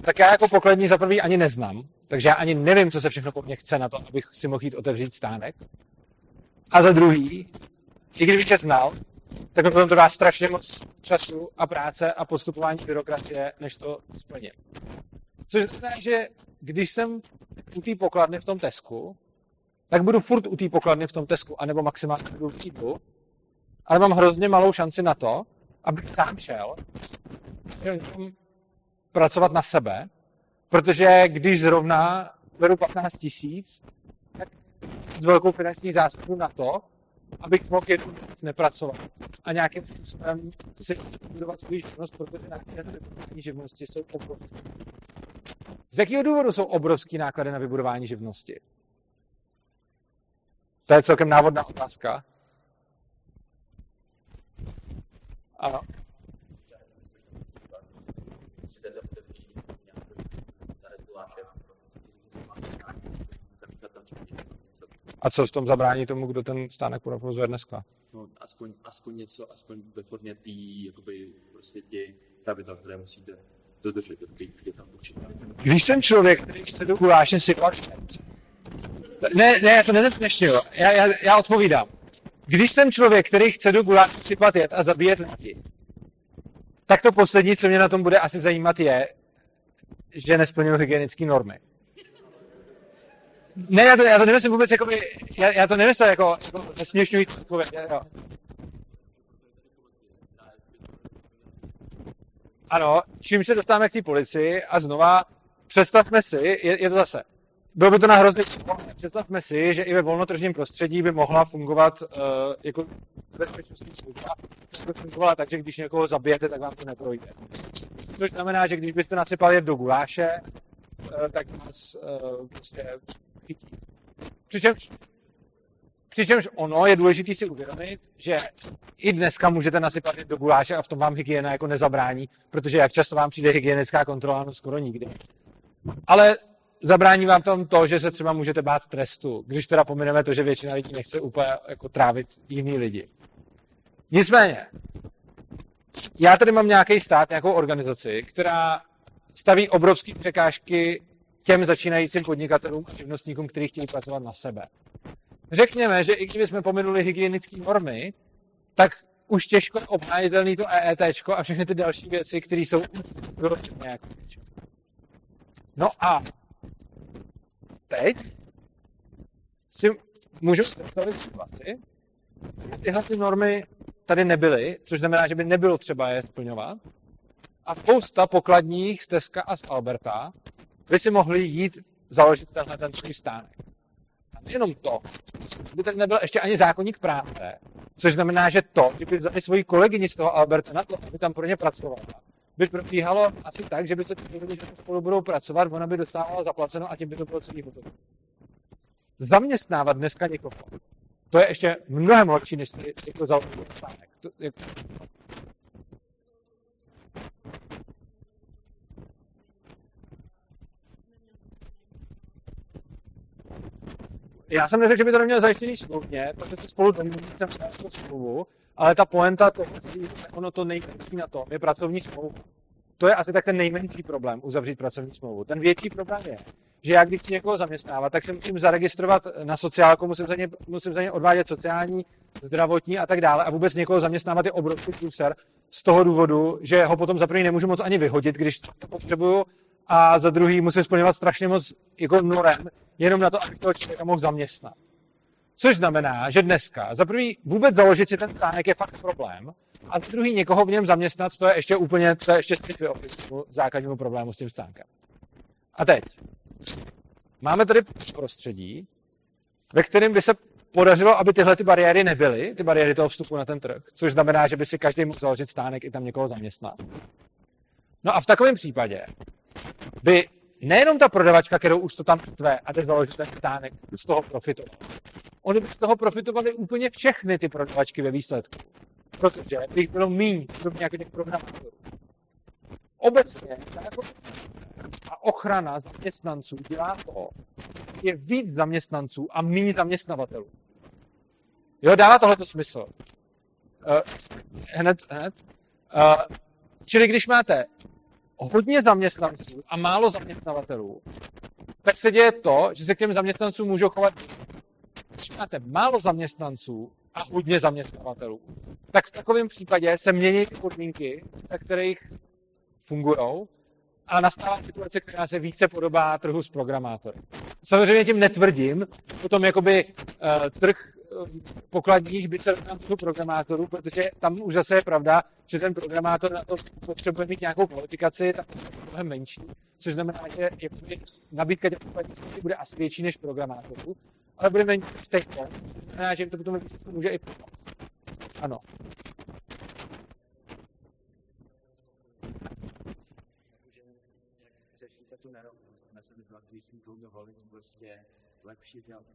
tak já jako pokladní za prvý ani neznám, takže já ani nevím, co se všechno po mně chce na to, abych si mohl jít otevřít stánek. A za druhý, i kdybych je znal, tak mi potom to dá strašně moc času a práce a postupování byrokracie, než to splním. Což znamená, že když jsem u té pokladny v tom Tesku, tak budu furt u té pokladny v tom Tesku, anebo maximálně budu v Lidlu, ale mám hrozně malou šanci na to, abych sám šel pracovat na sebe, protože když zrovna beru 15 tisíc, tak s velkou finanční zásobu na to, abych mohl jednu věc nepracovat a nějakým způsobem si budovat svůj živnost, protože náklady na vybudování živnosti jsou obrovské. Z jakého důvodu jsou obrovské náklady na vybudování živnosti? To je celkem návodná otázka. Ano. A co v tom zabrání tomu, kdo ten stánek provozuje dneska? No, aspoň, aspoň něco, aspoň ve formě tý, jakoby, prostě ty pravidla, které musíte dodržet, když je tam určitá. Když jsem člověk, který chce do sypat špet, ne, ne, já to nezesměšňuju, já, já, já odpovídám. Když jsem člověk, který chce do guláše sypat jet a zabíjet lidi, tak to poslední, co mě na tom bude asi zajímat, je, že nesplňuju hygienické normy. Ne, já to, já to nemyslím vůbec jako by, já, já to nemyslím jako, jako nesměšňující odpověď, jo. Ano, čím se dostáváme k té policii a znova představme si, je, je to zase, bylo by to na hrozný Představme si, že i ve volnotržním prostředí by mohla fungovat uh, jako bezpečnostní služba. To fungovala tak, že když někoho zabijete, tak vám to neprojde. Což znamená, že když byste nasypali do guláše, uh, tak vás uh, prostě chytí. Přičemž, přičemž ono je důležité si uvědomit, že i dneska můžete nasypat do guláše a v tom vám hygiena jako nezabrání, protože jak často vám přijde hygienická kontrola, no skoro nikdy. Ale zabrání vám tom to, že se třeba můžete bát trestu, když teda pomineme to, že většina lidí nechce úplně jako trávit jiný lidi. Nicméně, já tady mám nějaký stát, nějakou organizaci, která staví obrovské překážky těm začínajícím podnikatelům a živnostníkům, kteří chtějí pracovat na sebe. Řekněme, že i kdybychom pominuli hygienické normy, tak už těžko obhájitelný to EET a všechny ty další věci, které jsou vyložené jako No a teď si můžu představit situaci, že tyhle ty normy tady nebyly, což znamená, že by nebylo třeba je splňovat. A spousta pokladních z Teska a z Alberta by si mohli jít založit tenhle ten svůj stánek. A nejenom to, by tady nebyl ještě ani zákonník práce, což znamená, že to, kdyby vzali svoji kolegyni z toho Alberta na to, aby tam pro ně pracovala, by probíhalo asi tak, že by se dohodli, že spolu budou pracovat, ona by dostávala zaplaceno a tím by to bylo celý hotovo. Zaměstnávat dneska někoho, to je ještě mnohem lepší, než jako založit stánek. To, jako, Já jsem neřekl, že by to nemělo zajištěný smluvně, protože spolu domluví, jsem smlouvu, ale ta poenta toho, ono to nejlepší na tom je pracovní smlouva. To je asi tak ten nejmenší problém, uzavřít pracovní smlouvu. Ten větší problém je, že já když chci někoho zaměstnávat, tak se musím zaregistrovat na sociálku, musím za ně, musím za ně odvádět sociální, zdravotní a tak dále. A vůbec někoho zaměstnávat je obrovský průser z toho důvodu, že ho potom za první nemůžu moc ani vyhodit, když to potřebuju, a za druhý musím splňovat strašně moc jako norem, jenom na to, abych toho člověka mohl zaměstnat. Což znamená, že dneska za prvý vůbec založit si ten stánek je fakt problém, a za druhý někoho v něm zaměstnat, to je ještě úplně, to je ještě střih základnímu problému s tím stánkem. A teď. Máme tady prostředí, ve kterém by se podařilo, aby tyhle ty bariéry nebyly, ty bariéry toho vstupu na ten trh, což znamená, že by si každý mohl založit stánek i tam někoho zaměstnat. No a v takovém případě by nejenom ta prodavačka, kterou už to tam tve a jde založit ten stánek, z toho profitovala. Oni by z toho profitovali úplně všechny ty prodavačky ve výsledku. Protože bych bylo méně, podobně jako těch programátorů. Obecně jako a ochrana zaměstnanců dělá to, je víc zaměstnanců a méně zaměstnavatelů. Jo, dává tohle smysl. Uh, hned, hned. Uh, čili když máte hodně zaměstnanců a málo zaměstnavatelů, tak se děje to, že se k těm zaměstnancům můžou chovat. Když máte málo zaměstnanců a hodně zaměstnavatelů, tak v takovém případě se mění ty podmínky, za kterých fungují a nastává situace, která se více podobá trhu s programátory. Samozřejmě tím netvrdím, potom jakoby uh, trh pokladních by se trhu programátorů, protože tam už zase je pravda, že ten programátor na to potřebuje mít nějakou kvalifikaci, tak je mnohem menší, což znamená, že jakoby, nabídka těch pokladních bude asi větší než programátorů, ale bude menší než teď. To znamená, že jim to potom může i pomoct. Ano. řešíte tu nerovnost sebe dva, když si jdou dovolit prostě lepší dělat.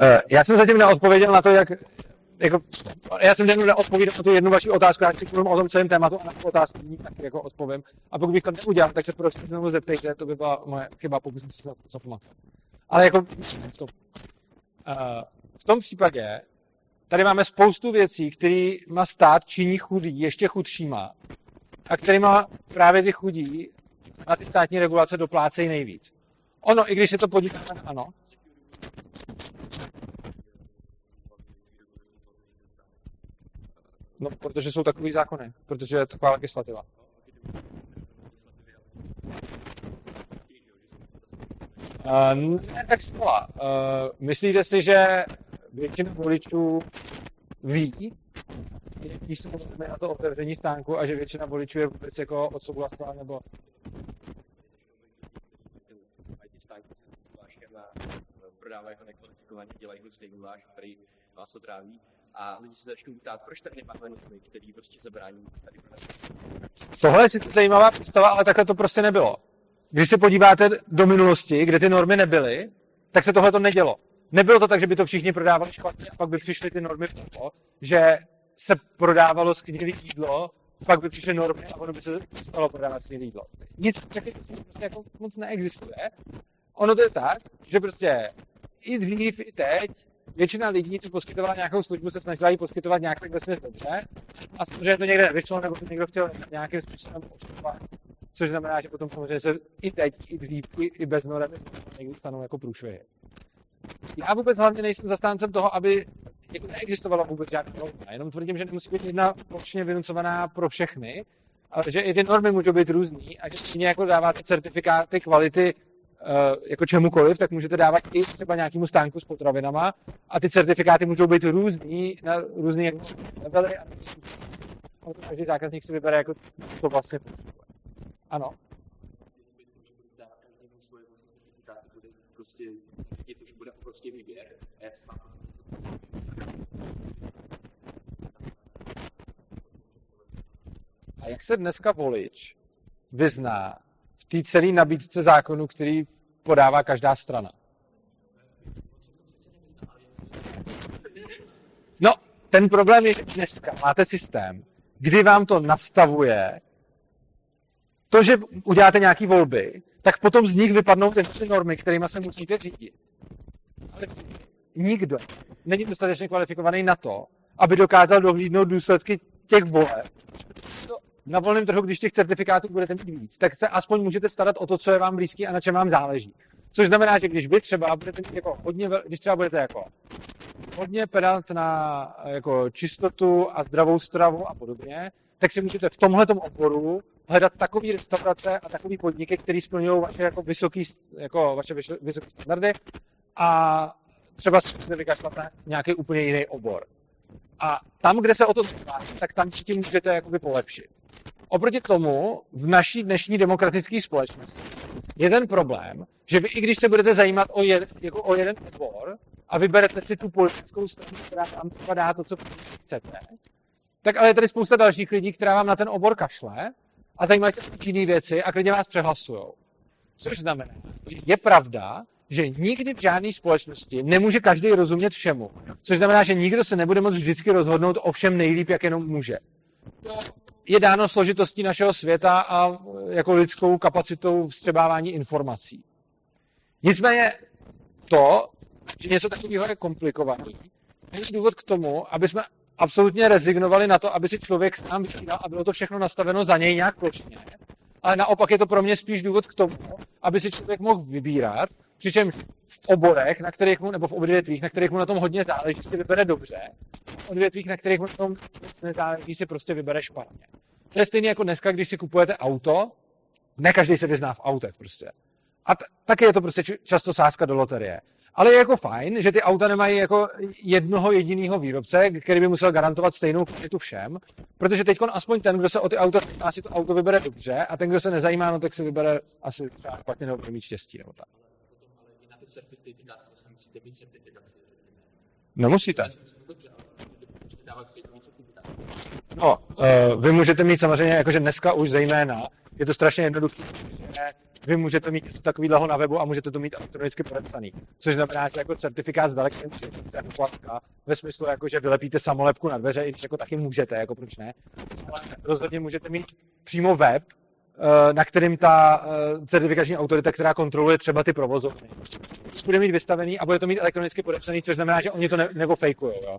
Uh, já jsem zatím neodpověděl na to, jak jako, já jsem jenom neodpověděl na tu jednu vaši otázku, já chci o tom celém tématu a na tu otázku ní taky jako odpovím. A pokud bych to neudělal, tak se prostě znovu zeptejte, to by byla moje chyba, pokud jsem si to zapamatoval. Ale jako to, uh, v tom případě tady máme spoustu věcí, kterýma stát činí chudý ještě chudšíma a kterýma právě ty chudí na ty státní regulace doplácejí nejvíc. Ono, i když se to podíváme, ano, No, protože jsou takový zákony, protože je taková legislativa. Uh, ne tak. Uh, myslíte si, že většina voličů ví, jaký jsou na to otevření stánku a že většina voličů je vůbec jako odsouhlasila nebo mají ty stánky s gulášem a prodávají ho nekvalifikovaně, dělají hnusný guláš, který vás otráví. A lidi se začnou ptát, proč tady nemáme normy, který prostě zabrání tady Tohle je sice zajímavá představa, ale takhle to prostě nebylo. Když se podíváte do minulosti, kde ty normy nebyly, tak se tohle to nedělo. Nebylo to tak, že by to všichni prodávali špatně a pak by přišly ty normy v toho, že se prodávalo skvělé jídlo, pak by přišly normy a ono by se stalo prodávat skvělé jídlo. Nic takového prostě jako moc neexistuje. Ono to je tak, že prostě i dřív, i teď většina lidí, co poskytovala nějakou službu, se snažila ji poskytovat nějak tak vesměs dobře. A samozřejmě to někde nevyšlo, nebo to někdo chtěl nějakým způsobem obsluhovat. Což znamená, že potom samozřejmě se i teď, i dřív, i, i bez norem někdy stanou jako průšvihy. Já vůbec hlavně nejsem zastáncem toho, aby jako neexistovalo vůbec žádná norma. Jenom tvrdím, že nemusí být jedna plošně vynucovaná pro všechny, ale že i ty normy můžou být různý a že stejně jako dáváte certifikáty kvality jako čemukoliv, tak můžete dávat i třeba nějakému stánku s potravinama a ty certifikáty můžou být různý na různý jako levely a každý zákazník si vybere jako to vlastně potřebuje. Ano. A jak se vám A jak se dneska volič vyzná té celé nabídce zákonu, který podává každá strana? No, ten problém je, že dneska máte systém, kdy vám to nastavuje to, že uděláte nějaké volby, tak potom z nich vypadnou ty normy, kterými se musíte řídit. Ale nikdo není dostatečně kvalifikovaný na to, aby dokázal dohlídnout důsledky těch voleb. Na volném trhu, když těch certifikátů budete mít víc, tak se aspoň můžete starat o to, co je vám blízký a na čem vám záleží. Což znamená, že když vy třeba budete mít jako hodně, když třeba budete jako hodně pedant na jako čistotu a zdravou stravu a podobně, tak si můžete v tomhle oboru hledat takové restaurace a takové podniky, které splňují vaše jako vysoký, jako vaše vysoké standardy a třeba si na nějaký úplně jiný obor. A tam, kde se o to zajímáte, tak tam si tím můžete jakoby polepšit. Oproti tomu v naší dnešní demokratické společnosti je ten problém, že vy i když se budete zajímat o, jed, jako o jeden obor a vyberete si tu politickou stranu, která vám třeba dá to, co chcete, tak ale je tady spousta dalších lidí, která vám na ten obor kašle a zajímají se o jiné věci a klidně vás přehlasujou. Což znamená, že je pravda, že nikdy v žádné společnosti nemůže každý rozumět všemu. Což znamená, že nikdo se nebude moct vždycky rozhodnout o všem nejlíp, jak jenom může. To je dáno složitostí našeho světa a jako lidskou kapacitou vstřebávání informací. Nicméně to, že něco takového je komplikovaný, není důvod k tomu, aby jsme absolutně rezignovali na to, aby si člověk sám vybíral a bylo to všechno nastaveno za něj nějak plošně. Ale naopak je to pro mě spíš důvod k tomu, aby si člověk mohl vybírat, přičemž v oborech, na kterých mu, nebo v odvětvích, na kterých mu na tom hodně záleží, si vybere dobře, v odvětvích, na kterých mu na tom nezáleží, si prostě vybere špatně. To je stejné jako dneska, když si kupujete auto, ne každý se vyzná v autech prostě. A t- taky je to prostě č- často sázka do loterie. Ale je jako fajn, že ty auta nemají jako jednoho jediného výrobce, který by musel garantovat stejnou kvalitu všem, protože teď aspoň ten, kdo se o ty auta zajímá, si to auto vybere dobře a ten, kdo se nezajímá, no tak si vybere asi třeba špatně nebo bude mít štěstí. Nebo tak. Nemusíte. No uh, vy můžete mít samozřejmě, jakože dneska už zejména, je to strašně jednoduché, vy můžete mít něco takového na webu a můžete to mít elektronicky podepsaný. Což znamená, že jako certifikát z dalekém platka, ve smyslu, jako, že vylepíte samolepku na dveře, i jako taky můžete, jako proč ne. Ale rozhodně můžete mít přímo web, eh, na kterým ta eh, certifikační autorita, která kontroluje třeba ty provozovny, bude mít vystavený a bude to mít elektronicky podepsaný, což znamená, že oni to ne, nebo fejkujou. Jo.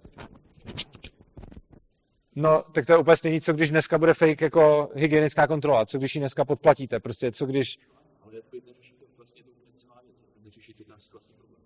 No, tak to je úplně stejný, co když dneska bude fake jako hygienická kontrola, co když ji dneska podplatíte, prostě co když, Ale jako neřeší to vlastně to úplně celá věc. jako Neřeší to náš vlastní problém.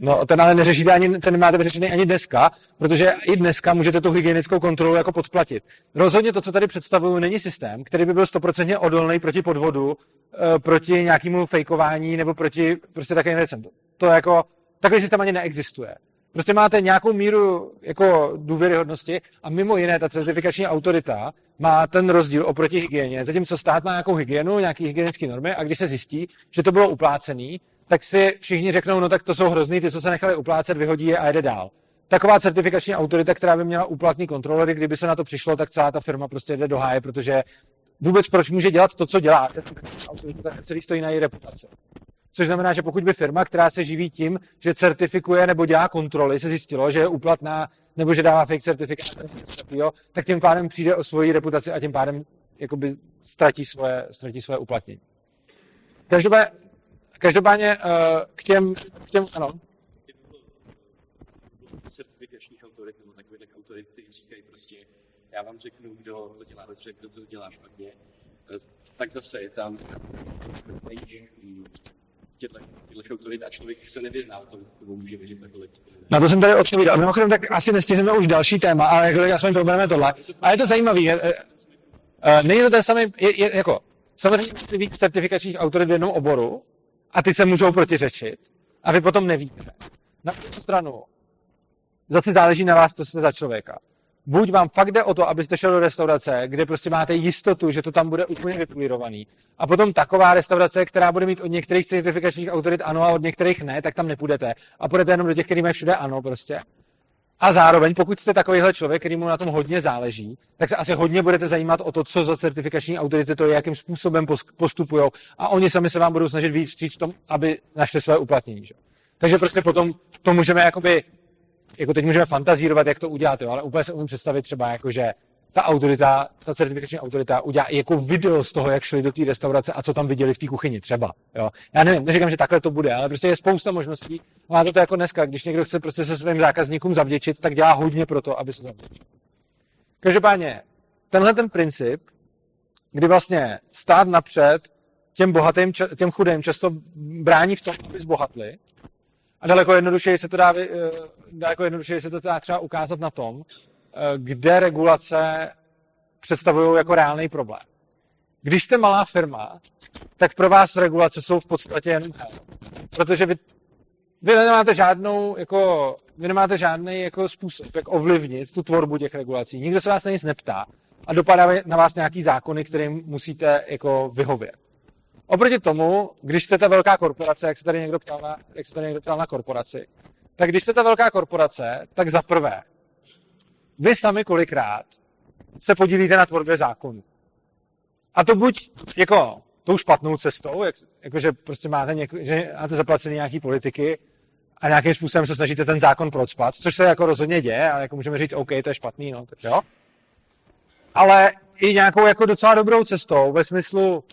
No ten ale neřešíte ani, ten nemáte vyřešený ani dneska, protože i dneska můžete tu hygienickou kontrolu jako podplatit. Rozhodně to, co tady představuju, není systém, který by byl stoprocentně odolný proti podvodu, eh, proti nějakému fejkování nebo proti prostě takovým věcem. To jako, takový systém ani neexistuje. Prostě máte nějakou míru jako důvěryhodnosti a mimo jiné ta certifikační autorita má ten rozdíl oproti hygieně. Zatímco stát má nějakou hygienu, nějaký hygienické normy a když se zjistí, že to bylo uplácený, tak si všichni řeknou, no tak to jsou hrozný, ty, co se nechali uplácet, vyhodí je a jede dál. Taková certifikační autorita, která by měla úplatný kontrolery, kdyby se na to přišlo, tak celá ta firma prostě jde do háje, protože vůbec proč může dělat to, co dělá, autorita, celý stojí na její reputaci. Což znamená, že pokud by firma, která se živí tím, že certifikuje nebo dělá kontroly, se zjistilo, že je úplatná nebo že dává fake certifikát, tak tím pádem přijde o svoji reputaci a tím pádem jakoby ztratí svoje, ztratí svoje uplatnění. Každopádně, každopádně uh, k těm, k těm, ano, certifikačních autorit nebo takových autorit, kteří říkají prostě, já vám řeknu, kdo to dělá dobře, kdo to dělá špatně, eh, tak zase je tam těchto autorit a člověk se nevyzná v tom, komu může věřit takhle. Na to jsem tady odpovídal. Mimochodem, tak asi nestihneme už další téma, ale jako aspoň probereme tohle. A je to zajímavé. Není to ten samý, je, je, jako, samozřejmě víc certifikačních autorit v jednom oboru a ty se můžou protiřečit a vy potom nevíte. Na druhou stranu, zase záleží na vás, co jste za člověka. Buď vám fakt jde o to, abyste šel do restaurace, kde prostě máte jistotu, že to tam bude úplně vypolírovaný. A potom taková restaurace, která bude mít od některých certifikačních autorit ano a od některých ne, tak tam nepůjdete. A půjdete jenom do těch, který mají všude ano prostě. A zároveň, pokud jste takovýhle člověk, který mu na tom hodně záleží, tak se asi hodně budete zajímat o to, co za certifikační autority to je, jakým způsobem postupují. A oni sami se vám budou snažit víc říct v tom, aby našli své uplatnění. Že? Takže prostě potom to můžeme jakoby jako teď můžeme fantazírovat, jak to udělat, jo, ale úplně se umím představit třeba, jako, že ta autorita, ta certifikační autorita udělá i jako video z toho, jak šli do té restaurace a co tam viděli v té kuchyni třeba. Jo. Já nevím, neříkám, že takhle to bude, ale prostě je spousta možností. Má to, to jako dneska, když někdo chce prostě se svým zákazníkům zavděčit, tak dělá hodně pro to, aby se zavděčil. Každopádně, tenhle ten princip, kdy vlastně stát napřed těm bohatým, těm chudým často brání v tom, aby zbohatli, a daleko jednodušeji se to dá, eh, daleko jednodušeji se to dá třeba ukázat na tom, kde regulace představují jako reálný problém. Když jste malá firma, tak pro vás regulace jsou v podstatě jen protože vy, vy nemáte žádnou, jako, vy nemáte žádný jako způsob, jak ovlivnit tu tvorbu těch regulací. Nikdo se vás na nic neptá a dopadá na vás nějaký zákony, kterým musíte jako vyhovět. Oproti tomu, když jste ta velká korporace, jak se tady někdo ptal na, jak se tady někdo ptal na korporaci, tak když jste ta velká korporace, tak za prvé, vy sami kolikrát se podílíte na tvorbě zákonů. A to buď jako tou špatnou cestou, jak, jakože prostě máte, něko, že máte zaplacený nějaký politiky a nějakým způsobem se snažíte ten zákon procpat, což se jako rozhodně děje, a jako můžeme říct, OK, to je špatný, no, tak jo. Ale i nějakou jako docela dobrou cestou, ve smyslu,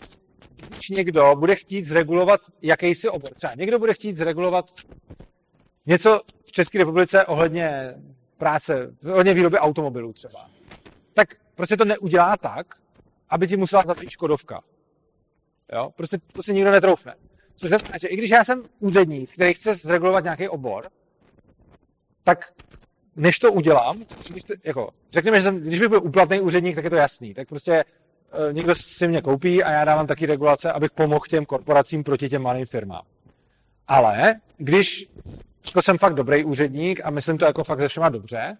když někdo bude chtít zregulovat jakýsi obor, třeba někdo bude chtít zregulovat něco v České republice ohledně práce, hodně výroby automobilů třeba, tak prostě to neudělá tak, aby ti musela zavřít Škodovka. Jo? Prostě to si nikdo netroufne. Což znamená, že i když já jsem úředník, který chce zregulovat nějaký obor, tak než to udělám, když to, jako, řekněme, že jsem, když bych byl úplatný úředník, tak je to jasný. Tak prostě e, někdo si mě koupí a já dávám taky regulace, abych pomohl těm korporacím proti těm malým firmám. Ale když jako jsem fakt dobrý úředník a myslím to jako fakt ze všema dobře,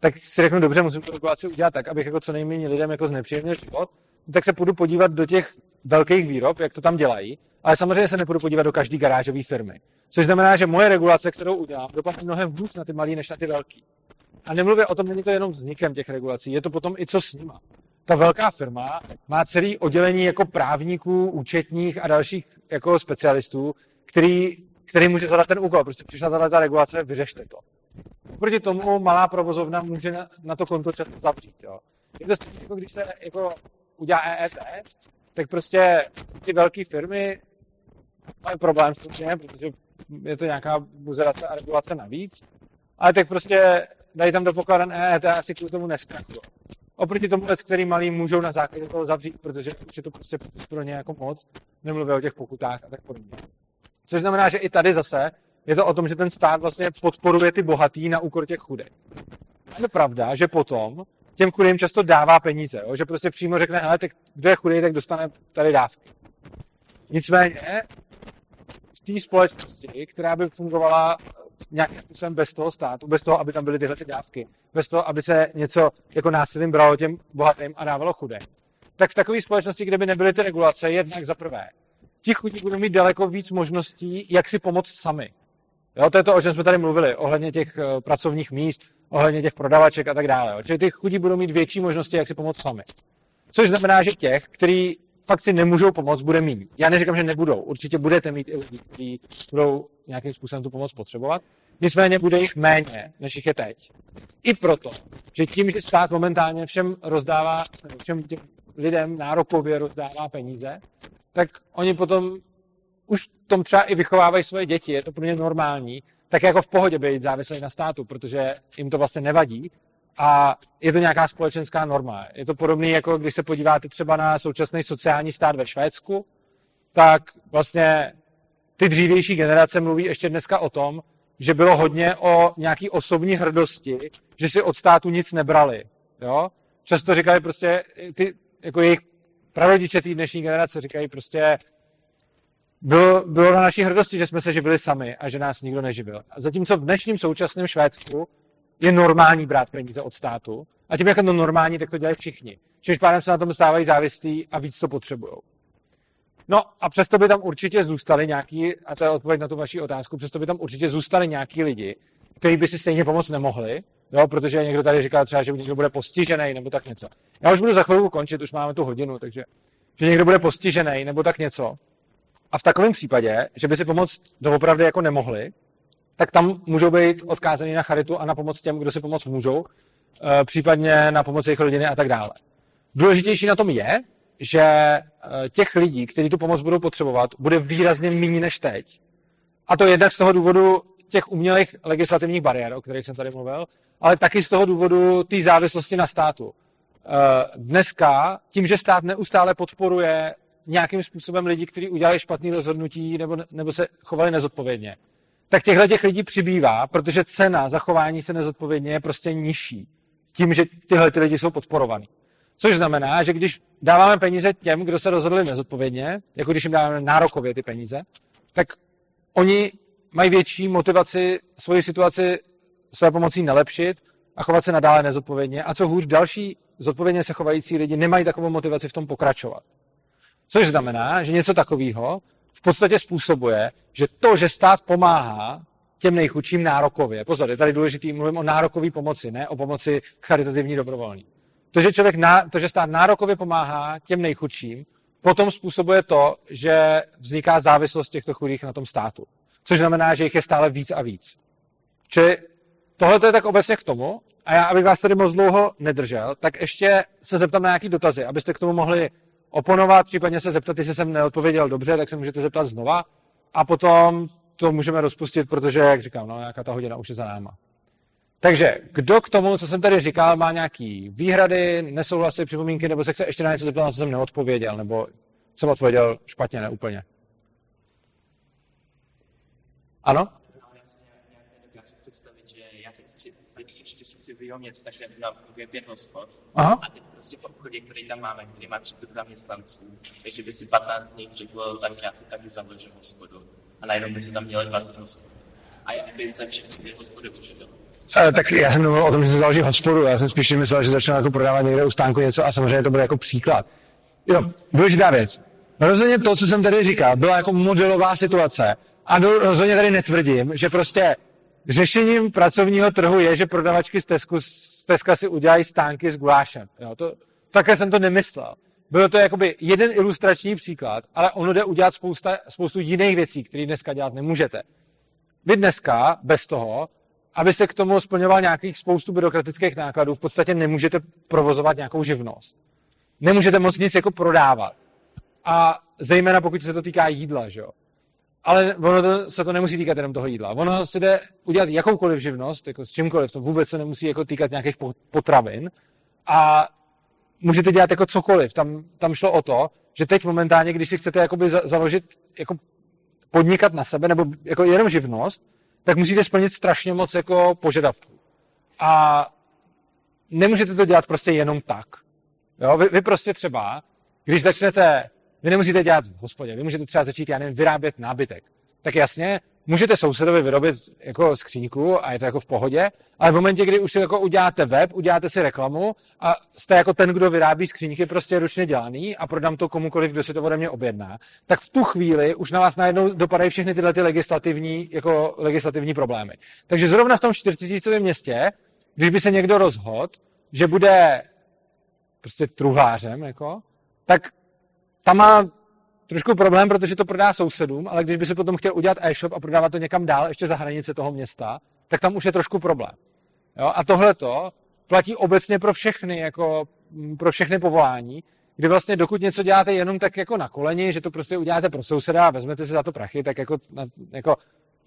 tak si řeknu, dobře, musím tu regulaci udělat tak, abych jako co nejméně lidem jako znepříjemnil život, tak se půjdu podívat do těch velkých výrob, jak to tam dělají, ale samozřejmě se nepůjdu podívat do každé garážové firmy. Což znamená, že moje regulace, kterou udělám, dopadne mnohem hůř na ty malé než na ty velký. A nemluvě o tom, není to jenom vznikem těch regulací, je to potom i co s nima. Ta velká firma má celý oddělení jako právníků, účetních a dalších jako specialistů, který, který může zadat ten úkol. Prostě přišla tato ta regulace, vyřešte to. Proti tomu malá provozovna může na, na to konto často zavřít. Jo. Je to stejně, jako když se jako udělá EET, tak prostě ty velké firmy mají problém s tím, protože je to nějaká buzerace a regulace navíc, ale tak prostě dají tam do pokladen EET a asi kvůli tomu neskrachují. Oproti tomu, který malí můžou na základě toho zavřít, protože už je to prostě pro ně jako moc, nemluvě o těch pokutách a tak podobně. Což znamená, že i tady zase je to o tom, že ten stát vlastně podporuje ty bohatý na úkor těch chudých. Je pravda, že potom těm chudým často dává peníze, jo? že prostě přímo řekne, hele, tak kdo je chudý, tak dostane tady dávky. Nicméně v té společnosti, která by fungovala nějakým způsobem bez toho státu, bez toho, aby tam byly tyhle ty dávky, bez toho, aby se něco jako násilím bralo těm bohatým a dávalo chudé. Tak v takové společnosti, kde by nebyly ty regulace, jednak za prvé, ti chudí budou mít daleko víc možností, jak si pomoct sami. Jo, to je to, o čem jsme tady mluvili, ohledně těch uh, pracovních míst, ohledně těch prodavaček a tak dále. Jo. Čili ty chudí budou mít větší možnosti, jak si pomoct sami. Což znamená, že těch, kteří fakt si nemůžou pomoct, bude méně. Já neříkám, že nebudou. Určitě budete mít i lidi, kteří budou nějakým způsobem tu pomoc potřebovat. Nicméně bude jich méně, než jich je teď. I proto, že tím, že stát momentálně všem rozdává, všem těm lidem nárokově rozdává peníze, tak oni potom už tom třeba i vychovávají svoje děti, je to pro ně normální, tak jako v pohodě být závislý na státu, protože jim to vlastně nevadí a je to nějaká společenská norma. Je to podobné, jako když se podíváte třeba na současný sociální stát ve Švédsku, tak vlastně ty dřívější generace mluví ještě dneska o tom, že bylo hodně o nějaký osobní hrdosti, že si od státu nic nebrali. Jo? Často říkají prostě, ty, jako jejich prarodiče té dnešní generace říkají prostě, bylo, bylo na naší hrdosti, že jsme se živili sami a že nás nikdo neživil. A zatímco v dnešním současném Švédsku je normální brát peníze od státu a tím, jak je to normální, tak to dělají všichni. Čímž pádem se na tom stávají závislí a víc to potřebují. No a přesto by tam určitě zůstali nějaký, a to je odpověď na tu vaši otázku, přesto by tam určitě zůstali nějaký lidi, kteří by si stejně pomoct nemohli, jo, protože někdo tady říkal třeba, že někdo bude postižený nebo tak něco. Já už budu za chvilku končit, už máme tu hodinu, takže že někdo bude postižený nebo tak něco. A v takovém případě, že by si pomoct doopravdy jako nemohli, tak tam můžou být odkázaní na charitu a na pomoc těm, kdo si pomoct můžou, eh, případně na pomoc jejich rodiny a tak dále. Důležitější na tom je, že eh, těch lidí, kteří tu pomoc budou potřebovat, bude výrazně méně než teď. A to jednak z toho důvodu těch umělých legislativních bariér, o kterých jsem tady mluvil, ale taky z toho důvodu té závislosti na státu. Eh, dneska, tím, že stát neustále podporuje nějakým způsobem lidi, kteří udělali špatné rozhodnutí nebo, nebo se chovali nezodpovědně, tak těchto těch lidí přibývá, protože cena zachování se nezodpovědně je prostě nižší tím, že tyhle ty lidi jsou podporovaný. Což znamená, že když dáváme peníze těm, kdo se rozhodli nezodpovědně, jako když jim dáváme nárokově ty peníze, tak oni mají větší motivaci svoji situaci své pomocí nelepšit a chovat se nadále nezodpovědně. A co hůř, další zodpovědně se chovající lidi nemají takovou motivaci v tom pokračovat. Což znamená, že něco takového v podstatě způsobuje, že to, že stát pomáhá těm nejchudším nárokově, pozor, je tady důležitý, mluvím o nárokové pomoci, ne o pomoci charitativní dobrovolný. To, že, člověk, to, že stát nárokově pomáhá těm nejchudším, potom způsobuje to, že vzniká závislost těchto chudých na tom státu. Což znamená, že jich je stále víc a víc. Čili tohle je tak obecně k tomu, a já, abych vás tady moc dlouho nedržel, tak ještě se zeptám na nějaký dotazy, abyste k tomu mohli oponovat, případně se zeptat, jestli jsem neodpověděl dobře, tak se můžete zeptat znova a potom to můžeme rozpustit, protože, jak říkám, no, nějaká ta hodina už je za náma. Takže kdo k tomu, co jsem tady říkal, má nějaký výhrady, nesouhlasy, připomínky, nebo se chce ještě na něco zeptat, na co jsem neodpověděl, nebo jsem odpověděl špatně, ne úplně. Ano? No, já si nějak, nějak nedokážu představit, že já teď si sedí si vyhomět takhle na budově pět hospod Aha. a teď prostě v obchodě, který tam máme, který má 30 zaměstnanců, takže by si 15 dní tak já si taky zavřu hospodu. A najednou by si tam měli 20 hospod. A jak by se všechny ty hospody uživil. E, tak já jsem mluvil o tom, že se založí hospodu, já jsem spíš myslel, že začnu jako prodávat někde u stánku něco a samozřejmě to bude jako příklad. Jo, důležitá věc. Rozhodně to, co jsem tady říkal, byla jako modelová situace a do, rozhodně tady netvrdím, že prostě řešením pracovního trhu je, že prodavačky z, Tesku, z Teska si udělají stánky s gulášem. Jo, to, také jsem to nemyslel. Bylo to jakoby jeden ilustrační příklad, ale ono jde udělat spousta, spoustu jiných věcí, které dneska dělat nemůžete. Vy dneska bez toho, abyste k tomu splňoval nějakých spoustu byrokratických nákladů, v podstatě nemůžete provozovat nějakou živnost. Nemůžete moc nic jako prodávat. A zejména pokud se to týká jídla, že jo. Ale ono to, se to nemusí týkat jenom toho jídla. Ono si jde udělat jakoukoliv živnost, jako s čímkoliv, to vůbec se nemusí jako týkat nějakých potravin. A můžete dělat jako cokoliv. Tam, tam šlo o to, že teď momentálně, když si chcete jakoby za, založit, jako podnikat na sebe, nebo jako jenom živnost, tak musíte splnit strašně moc jako požadavků. A nemůžete to dělat prostě jenom tak. Jo? Vy, vy prostě třeba, když začnete, vy nemusíte dělat v hospodě, vy můžete třeba začít, já nevím, vyrábět nábytek. Tak jasně, můžete sousedovi vyrobit jako skříňku a je to jako v pohodě, ale v momentě, kdy už si jako uděláte web, uděláte si reklamu a jste jako ten, kdo vyrábí skříňky prostě ručně dělaný a prodám to komukoliv, kdo si to ode mě objedná, tak v tu chvíli už na vás najednou dopadají všechny tyhle ty legislativní, jako legislativní problémy. Takže zrovna v tom 40 městě, když by se někdo rozhodl, že bude prostě truhlářem, jako, tak tam má trošku problém, protože to prodá sousedům, ale když by si potom chtěl udělat e-shop a prodávat to někam dál, ještě za hranice toho města, tak tam už je trošku problém. Jo? A tohle to platí obecně pro všechny, jako pro všechny povolání, kdy vlastně dokud něco děláte jenom tak jako na koleni, že to prostě uděláte pro souseda a vezmete si za to prachy, tak jako, jako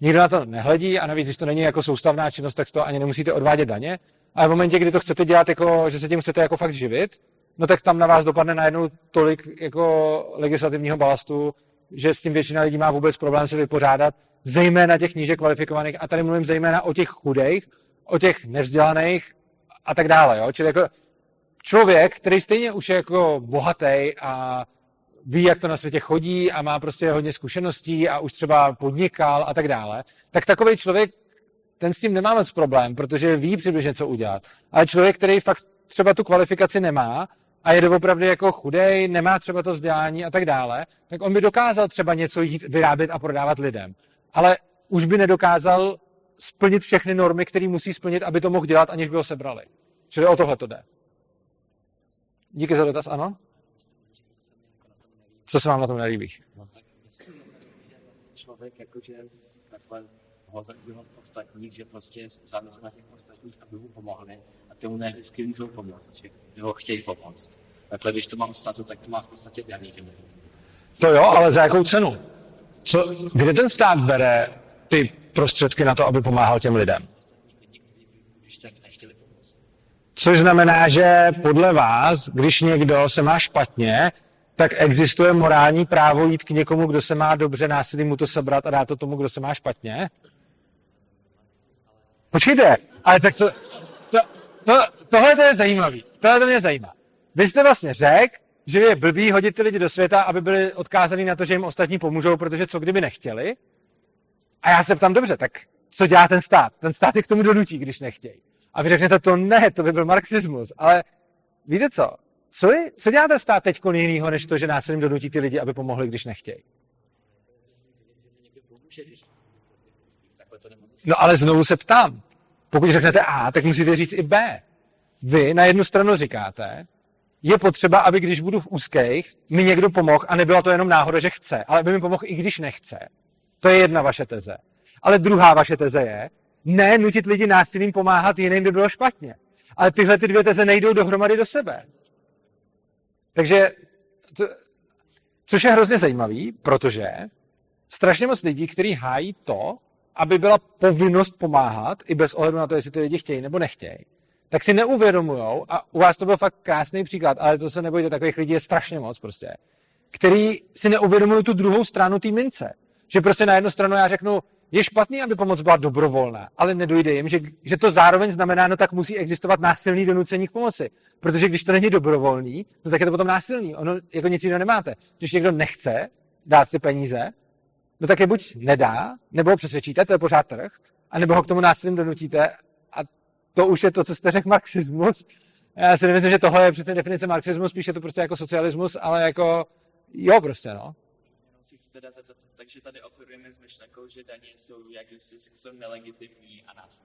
nikdo na to nehledí a navíc, když to není jako soustavná činnost, tak toho ani nemusíte odvádět daně. Ale v momentě, kdy to chcete dělat, jako, že se tím chcete jako fakt živit, no tak tam na vás dopadne najednou tolik jako legislativního balastu, že s tím většina lidí má vůbec problém se vypořádat, zejména těch níže kvalifikovaných, a tady mluvím zejména o těch chudých, o těch nevzdělaných a tak dále. Jo? Čili jako člověk, který stejně už je jako bohatý a ví, jak to na světě chodí a má prostě hodně zkušeností a už třeba podnikal a tak dále, tak takový člověk, ten s tím nemá moc problém, protože ví přibližně, co udělat. Ale člověk, který fakt třeba tu kvalifikaci nemá a je opravdu jako chudej, nemá třeba to vzdělání a tak dále, tak on by dokázal třeba něco jít vyrábět a prodávat lidem. Ale už by nedokázal splnit všechny normy, které musí splnit, aby to mohl dělat, aniž by ho sebrali. Čili o tohle to jde. Díky za dotaz, ano? Co se vám na tom nelíbí? No vlastně člověk jakože takhle hozenost ostatních, že prostě závisí na těch ostatních, aby mu pomohli a ty mu ne vždycky můžou pomoct, že ho chtějí pomoct. Takhle, když to mám stát, tak to má v podstatě daný, že To jo, ale za jakou cenu? Co, kde ten stát bere ty prostředky na to, aby pomáhal těm lidem? Což znamená, že podle vás, když někdo se má špatně, tak existuje morální právo jít k někomu, kdo se má dobře, násilí mu to sebrat a dát to tomu, kdo se má špatně? Počkejte, ale tak co, to, to, tohle to je zajímavý. Tohle to mě zajímá. Vy jste vlastně řekl, že je blbý hodit ty lidi do světa, aby byli odkázaní na to, že jim ostatní pomůžou, protože co kdyby nechtěli? A já se ptám, dobře, tak co dělá ten stát? Ten stát je k tomu donutí, když nechtějí. A vy řeknete, to ne, to by byl marxismus. Ale víte co? Co, je, co dělá ten stát teď jinýho, než to, že násilím donutí ty lidi, aby pomohli, když nechtějí? No ale znovu se ptám. Pokud řeknete A, tak musíte říct i B. Vy na jednu stranu říkáte, je potřeba, aby když budu v úzkých, mi někdo pomohl a nebyla to jenom náhoda, že chce, ale aby mi pomohl i když nechce. To je jedna vaše teze. Ale druhá vaše teze je, ne nutit lidi násilím pomáhat jiným, by bylo špatně. Ale tyhle ty dvě teze nejdou dohromady do sebe. Takže, to, což je hrozně zajímavý, protože strašně moc lidí, kteří hájí to, aby byla povinnost pomáhat, i bez ohledu na to, jestli ty lidi chtějí nebo nechtějí, tak si neuvědomujou, a u vás to byl fakt krásný příklad, ale to se nebojte, takových lidí je strašně moc prostě, který si neuvědomují tu druhou stranu té mince. Že prostě na jednu stranu já řeknu, je špatný, aby pomoc byla dobrovolná, ale nedojde jim, že, že to zároveň znamená, no tak musí existovat násilný donucení k pomoci. Protože když to není dobrovolný, no tak je to potom násilný. Ono jako nic jiného nemáte. Když někdo nechce dát ty peníze, no tak je buď nedá, nebo ho přesvědčíte, to je pořád trh, anebo ho k tomu násilím donutíte a to už je to, co jste řekl marxismus. Já si nemyslím, že tohle je přece definice marxismu, spíš je to prostě jako socialismus, ale jako jo prostě, no. Jenom si chci teda zeptat, takže tady operujeme s myšlenkou, že daně jsou jakýmsi způsobem nelegitimní a nás.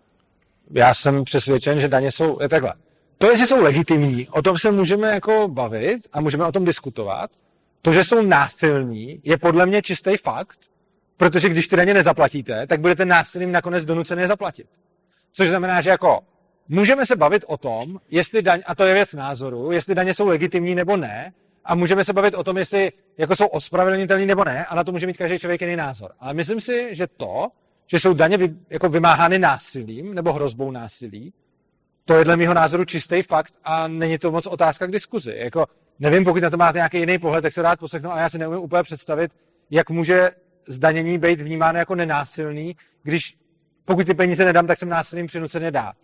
Já jsem přesvědčen, že daně jsou, je takhle. To, jestli jsou legitimní, o tom se můžeme jako bavit a můžeme o tom diskutovat. To, že jsou násilní, je podle mě čistý fakt, protože když ty daně nezaplatíte, tak budete násilím nakonec donucený je zaplatit. Což znamená, že jako můžeme se bavit o tom, jestli daň, a to je věc názoru, jestli daně jsou legitimní nebo ne, a můžeme se bavit o tom, jestli jako jsou ospravedlnitelní nebo ne, a na to může mít každý člověk jiný názor. Ale myslím si, že to, že jsou daně vy, jako vymáhány násilím nebo hrozbou násilí, to je dle mého názoru čistý fakt a není to moc otázka k diskuzi. Jako, nevím, pokud na to máte nějaký jiný pohled, tak se rád poslechnu, ale já si neumím úplně představit, jak může zdanění být vnímáno jako nenásilný, když pokud ty peníze nedám, tak jsem násilným přinucen je dát.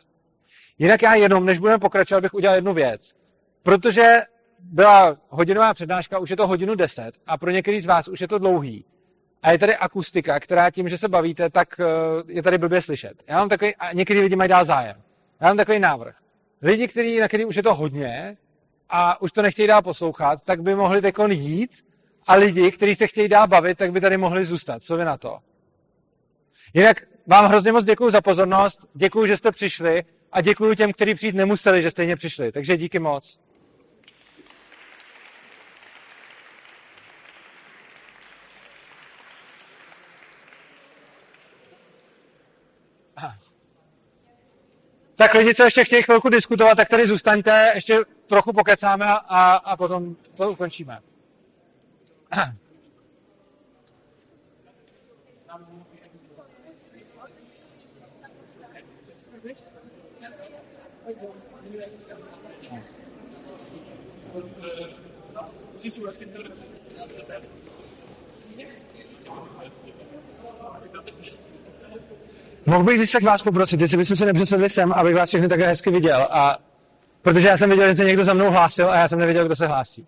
Jinak já jenom, než budeme pokračovat, bych udělal jednu věc. Protože byla hodinová přednáška, už je to hodinu deset a pro některý z vás už je to dlouhý. A je tady akustika, která tím, že se bavíte, tak eh, je tady blbě slyšet. Já mám takový, a některý lidi mají dál zájem. Já mám takový návrh. Lidi, který, na který už je to hodně a už to nechtějí dál poslouchat, tak by mohli tekon jít a lidi, kteří se chtějí dál bavit, tak by tady mohli zůstat. Co vy na to? Jinak vám hrozně moc děkuji za pozornost, děkuji, že jste přišli a děkuji těm, kteří přijít nemuseli, že stejně přišli. Takže díky moc. Tak lidi, co ještě chtějí chvilku diskutovat, tak tady zůstaňte, ještě trochu pokecáme a, a potom to ukončíme. Musí si vlastně to Mohl bych když tak vás poprosit, jestli byste se nepřesedli sem, abych vás všechny takhle hezky viděl. A, protože já jsem viděl, že se někdo za mnou hlásil a já jsem nevěděl, kdo se hlásí.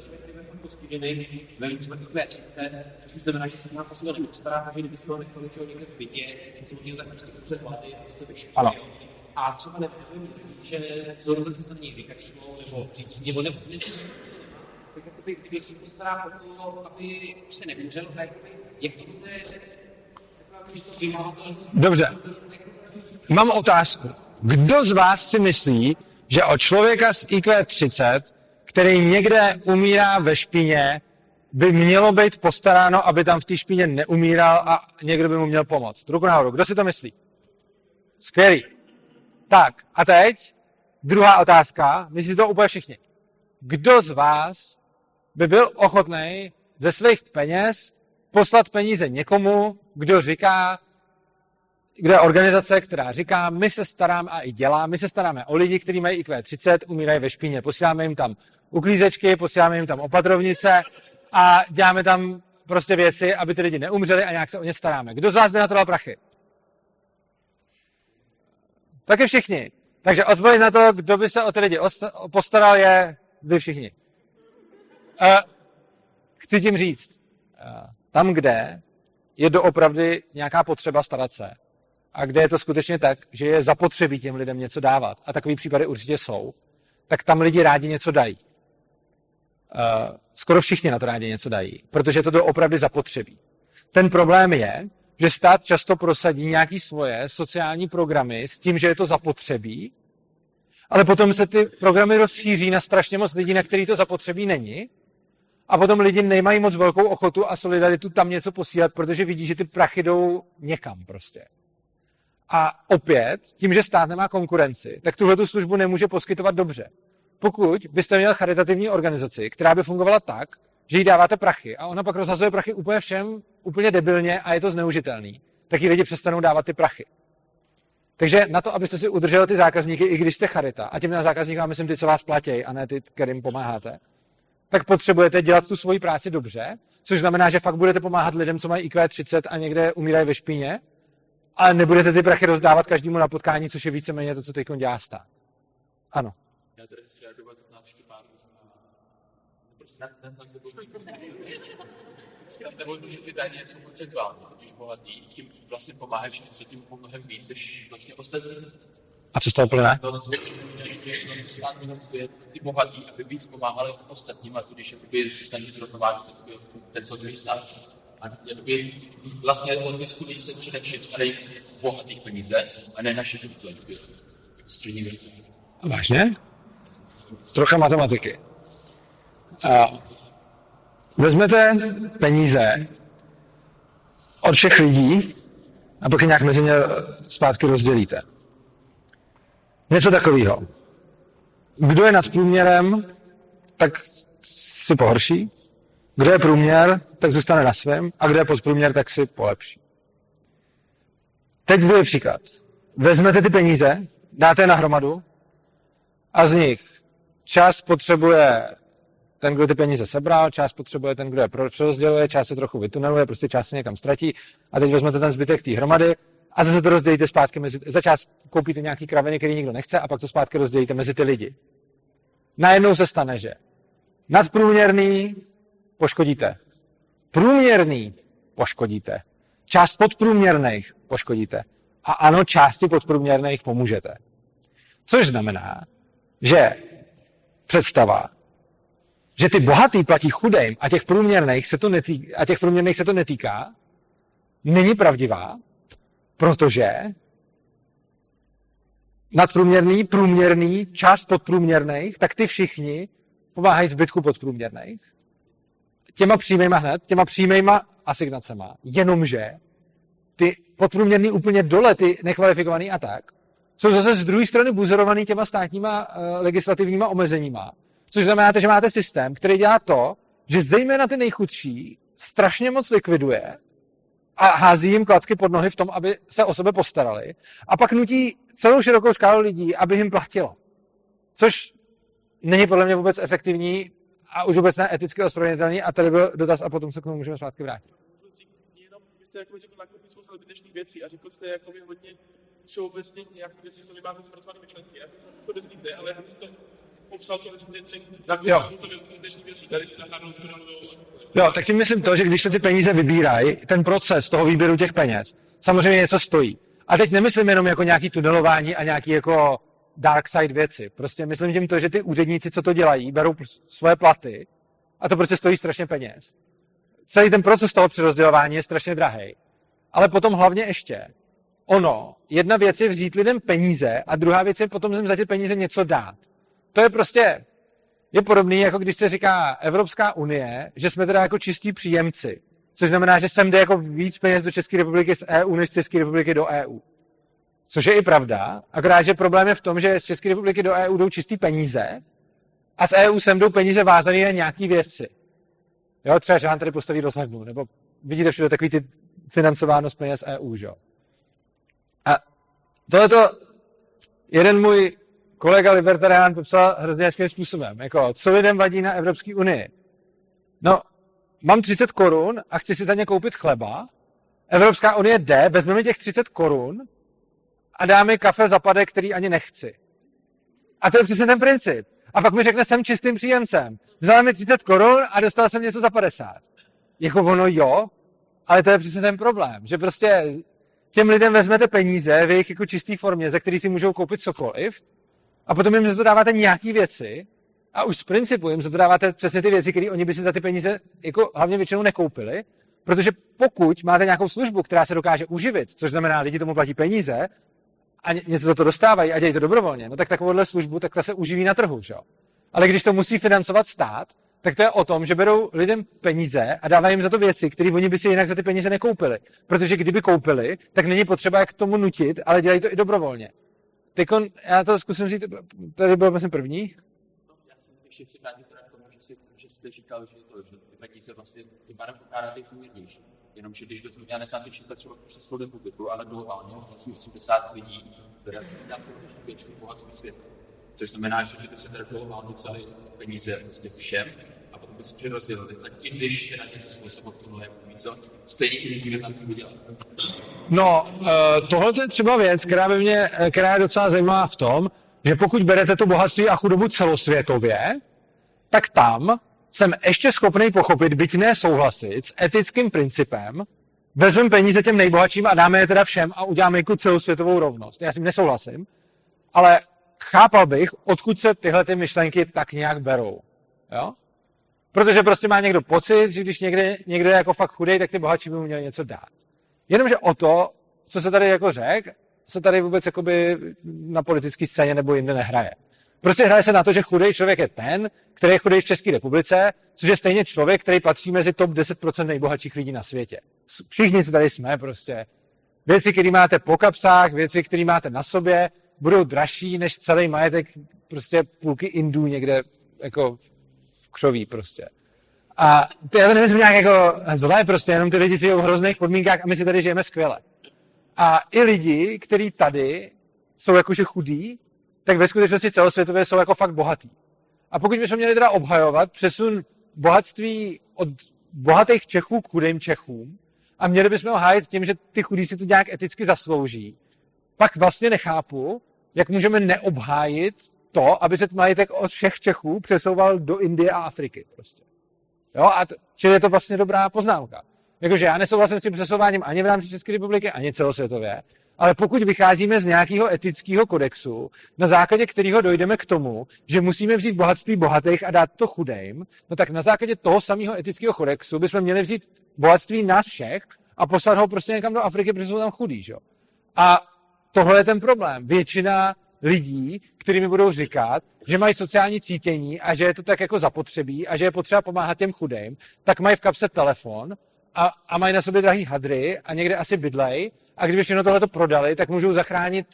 člověk, který postižený, velmi třeba IQ30, což znamená, že se nám po sebe nepostará, takže kdyby z toho nechal něčeho někde vidět, tak se možná tak prostě před hlavy, prostě vyšší. Ano. A třeba nevím, že zrozenci se na něj vykašlou, nebo nebo nebo tak jakoby, kdyby si postará o to, aby se neumřel, tak jak to bude, Dobře. Mám otázku. Kdo z vás si myslí, že o člověka s IQ 30, který někde umírá ve špíně, by mělo být postaráno, aby tam v té špíně neumíral a někdo by mu měl pomoct? Ruku nahoru. Kdo si to myslí? Skvělý. Tak, a teď druhá otázka. Myslí to úplně všichni. Kdo z vás by byl ochotný ze svých peněz poslat peníze někomu, kdo říká, kde je organizace, která říká, my se staráme a i dělá, my se staráme o lidi, kteří mají IQ 30, umírají ve špíně, posíláme jim tam uklízečky, posíláme jim tam opatrovnice a děláme tam prostě věci, aby ty lidi neumřeli a nějak se o ně staráme. Kdo z vás by na to dal prachy? Taky všichni. Takže odpověď na to, kdo by se o ty lidi postaral, je vy všichni. Uh, chci tím říct, uh, tam, kde je doopravdy nějaká potřeba starat se a kde je to skutečně tak, že je zapotřebí těm lidem něco dávat, a takový případy určitě jsou, tak tam lidi rádi něco dají. Uh, skoro všichni na to rádi něco dají, protože to doopravdy zapotřebí. Ten problém je, že stát často prosadí nějaký svoje sociální programy s tím, že je to zapotřebí, ale potom se ty programy rozšíří na strašně moc lidí, na který to zapotřebí není. A potom lidi nemají moc velkou ochotu a solidaritu tam něco posílat, protože vidí, že ty prachy jdou někam prostě. A opět, tím, že stát nemá konkurenci, tak tuhle tu službu nemůže poskytovat dobře. Pokud byste měl charitativní organizaci, která by fungovala tak, že jí dáváte prachy a ona pak rozhazuje prachy úplně všem, úplně debilně a je to zneužitelný, tak jí lidi přestanou dávat ty prachy. Takže na to, abyste si udrželi ty zákazníky, i když jste charita, a tím na zákazníka myslím ty, co vás platí, a ne ty, kterým pomáháte, tak potřebujete dělat tu svoji práci dobře, což znamená, že fakt budete pomáhat lidem, co mají IQ 30 a někde umírají ve špíně, ale nebudete ty prachy rozdávat každému na potkání, což je víceméně to, co teď dělá stát. Ano. Já tady chci reagovat na Štěpánu. Prostě. Nebo že ty daně jsou procentuální, totiž bohatí, tím vlastně pomáhají všichni se tím mnohem víc, než vlastně ostatní. A co z toho plyne? Ty bohatí, aby víc pomáhali ostatním, a tudíž jakoby se snaží zrovnovážit ten celkový stát. A jakoby vlastně odpiskují se především starají bohatých peníze, a ne naše peníze, střední vrstvy. Vážně? Trocha matematiky. A vezmete peníze od všech lidí a pak je nějak mezi ně zpátky rozdělíte. Něco takového. Kdo je nad průměrem, tak si pohorší. Kdo je průměr, tak zůstane na svém. A kdo je podprůměr, tak si polepší. Teď druhý příklad. Vezmete ty peníze, dáte je na hromadu a z nich část potřebuje ten, kdo ty peníze sebral, část potřebuje ten, kdo je přerozděluje, část se trochu vytuneluje, prostě část se někam ztratí a teď vezmete ten zbytek té hromady a zase to rozdělíte zpátky mezi, za část koupíte nějaký kraviny, který nikdo nechce a pak to zpátky rozdělíte mezi ty lidi. Najednou se stane, že nadprůměrný poškodíte, průměrný poškodíte, část podprůměrných poškodíte a ano, části podprůměrných pomůžete. Což znamená, že představa, že ty bohatý platí chudým a těch průměrných se to netýká, a těch průměrných se to netýká, není pravdivá, protože nadprůměrný, průměrný, část podprůměrných, tak ty všichni pomáhají zbytku podprůměrných. Těma přímýma hned, těma přímýma asignacema, jenomže ty podprůměrný úplně dole, ty nekvalifikovaný a tak, jsou zase z druhé strany buzerovaný těma státníma uh, legislativníma omezeníma, což znamená, že máte systém, který dělá to, že zejména ty nejchudší strašně moc likviduje a hází jim klacky pod nohy v tom, aby se o sebe postarali a pak nutí celou širokou škálu lidí, aby jim platilo. Což není podle mě vůbec efektivní a už vůbec ne eticky ospravedlnitelný a tady byl dotaz a potom se k tomu můžeme zpátky vrátit. Jenom, vy jste jako řekl nakoupit spoustu zbytečných věcí a řekl jste jako hodně všeobecně nějaké věci, co vy máte zpracované myšlenky. Já to nezníte, ale já jsem si to popsal, co že Jo. Jo, tak tím myslím to, že když se ty peníze vybírají, ten proces toho výběru těch peněz samozřejmě něco stojí. A teď nemyslím jenom jako nějaký tunelování a nějaký jako dark side věci. Prostě myslím tím to, že ty úředníci, co to dělají, berou svoje platy a to prostě stojí strašně peněz. Celý ten proces toho přerozdělování je strašně drahý. Ale potom hlavně ještě, ono, jedna věc je vzít lidem peníze a druhá věc je potom jim za ty peníze něco dát. To je prostě, je podobný, jako když se říká Evropská unie, že jsme teda jako čistí příjemci. Což znamená, že sem jde jako víc peněz do České republiky z EU, než z České republiky do EU. Což je i pravda, akorát, že problém je v tom, že z České republiky do EU jdou čistý peníze a z EU sem jdou peníze vázané na nějaký věci. Jo, třeba, že vám tady postaví rozhlednu, nebo vidíte všude takový ty financováno z peněz EU, že jo. A tohleto jeden můj kolega libertarián popsal hrozně hezkým způsobem. Jako, co lidem vadí na Evropské unii? No, mám 30 korun a chci si za ně koupit chleba. Evropská unie jde, vezmeme těch 30 korun a dá mi kafe zapadek, který ani nechci. A to je přesně ten princip. A pak mi řekne, jsem čistým příjemcem. Vzal mi 30 korun a dostal jsem něco za 50. Jako ono jo, ale to je přesně ten problém, že prostě těm lidem vezmete peníze v jejich jako čisté formě, ze kterých si můžou koupit cokoliv, a potom jim za dáváte nějaké věci, a už z principu jim za to dáváte přesně ty věci, které oni by si za ty peníze jako hlavně většinou nekoupili, Protože pokud máte nějakou službu, která se dokáže uživit, což znamená, lidi tomu platí peníze a ně- něco za to dostávají a dělají to dobrovolně, no tak takovouhle službu, tak ta se uživí na trhu, že jo? Ale když to musí financovat stát, tak to je o tom, že berou lidem peníze a dávají jim za to věci, které oni by si jinak za ty peníze nekoupili. Protože kdyby koupili, tak není potřeba jak tomu nutit, ale dělají to i dobrovolně. Teďkon, já to zkusím říct, tady byl myslím první. Já jsem ještě chci vrátit k tomu, že, si, že jste říkal, že, to, že ty peníze vlastně tím pokládáte těch nejvěrnější. Jenomže když vezmu, já neznám ty čísla třeba přes celou republiku, ale globálně vlastně 80 lidí, teda na většinu bohatství světa. Což znamená, že kdyby se teda globálně vzali peníze prostě všem a potom by se přerozdělili, tak i když teda něco způsobilo k tomu jako víc, stejně i lidi na tom vydělali. No, uh, tohle je třeba věc, která, by mě, eh, která je docela zajímavá v tom, že pokud berete to bohatství a chudobu celosvětově, tak tam jsem ještě schopný pochopit, byť ne souhlasit s etickým principem, vezmeme peníze těm nejbohatším a dáme je teda všem a uděláme jako celosvětovou rovnost. Já s tím nesouhlasím, ale chápal bych, odkud se tyhle ty myšlenky tak nějak berou. Jo? Protože prostě má někdo pocit, že když někde, někdo je jako fakt chudej, tak ty bohatší by mu měli něco dát. Jenomže o to, co se tady jako řek, se tady vůbec jakoby na politické scéně nebo jinde nehraje. Prostě hraje se na to, že chudý člověk je ten, který je chudý v České republice, což je stejně člověk, který patří mezi top 10% nejbohatších lidí na světě. Všichni, co tady jsme prostě. Věci, které máte po kapsách, věci, které máte na sobě, budou dražší než celý majetek prostě půlky Indů někde jako v křoví prostě. A to já to nemyslím nějak jako zlé prostě, jenom ty lidi žijou v hrozných podmínkách a my si tady žijeme skvěle. A i lidi, kteří tady jsou jakože chudí, tak ve skutečnosti celosvětově jsou jako fakt bohatý. A pokud bychom měli teda obhajovat přesun bohatství od bohatých Čechů k chudým Čechům a měli bychom ho hájit tím, že ty chudí si to nějak eticky zaslouží, pak vlastně nechápu, jak můžeme neobhájit to, aby se majetek od všech Čechů přesouval do Indie a Afriky. Prostě. Jo, a t- čili je to vlastně dobrá poznámka. Jakože já nesouhlasím s tím přesouváním ani v rámci České republiky, ani celosvětově, ale pokud vycházíme z nějakého etického kodexu, na základě kterého dojdeme k tomu, že musíme vzít bohatství bohatých a dát to chudým, no tak na základě toho samého etického kodexu bychom měli vzít bohatství nás všech a poslat ho prostě někam do Afriky, protože jsou tam chudí. Že? A tohle je ten problém. Většina lidí, kterými budou říkat, že mají sociální cítění a že je to tak jako zapotřebí a že je potřeba pomáhat těm chudým, tak mají v kapse telefon a, a mají na sobě drahý hadry a někde asi bydlej a kdyby všechno tohle prodali, tak můžou zachránit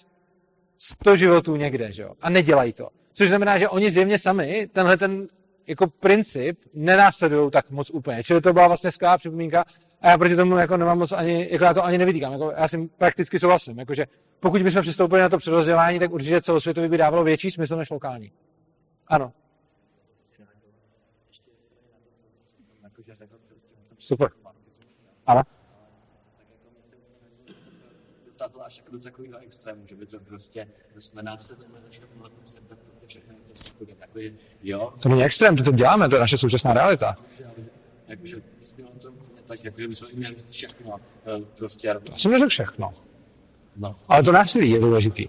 100 životů někde, že jo? A nedělají to. Což znamená, že oni zjevně sami tenhle ten jako princip nenásledují tak moc úplně. Čili to byla vlastně skvělá připomínka a já proti tomu jako nemám moc ani, jako já to ani nevytýkám. Jako já si prakticky souhlasím. Jakože pokud bychom přistoupili na to přerozdělání, tak určitě celosvětově by dávalo větší smysl než lokální. Ano. Super. Ano. Dotáhl až jako do takového extrému, že by to prostě, my jsme následujeme našeho bohatým světa, prostě všechno je to jo, To není extrém, to, to děláme, to je naše současná realita. že, jakože, myslím, to úplně tak, jakože bychom měli všechno, eh, prostě, Já jsem neřekl všechno. no. Ale to násilí je důležitý.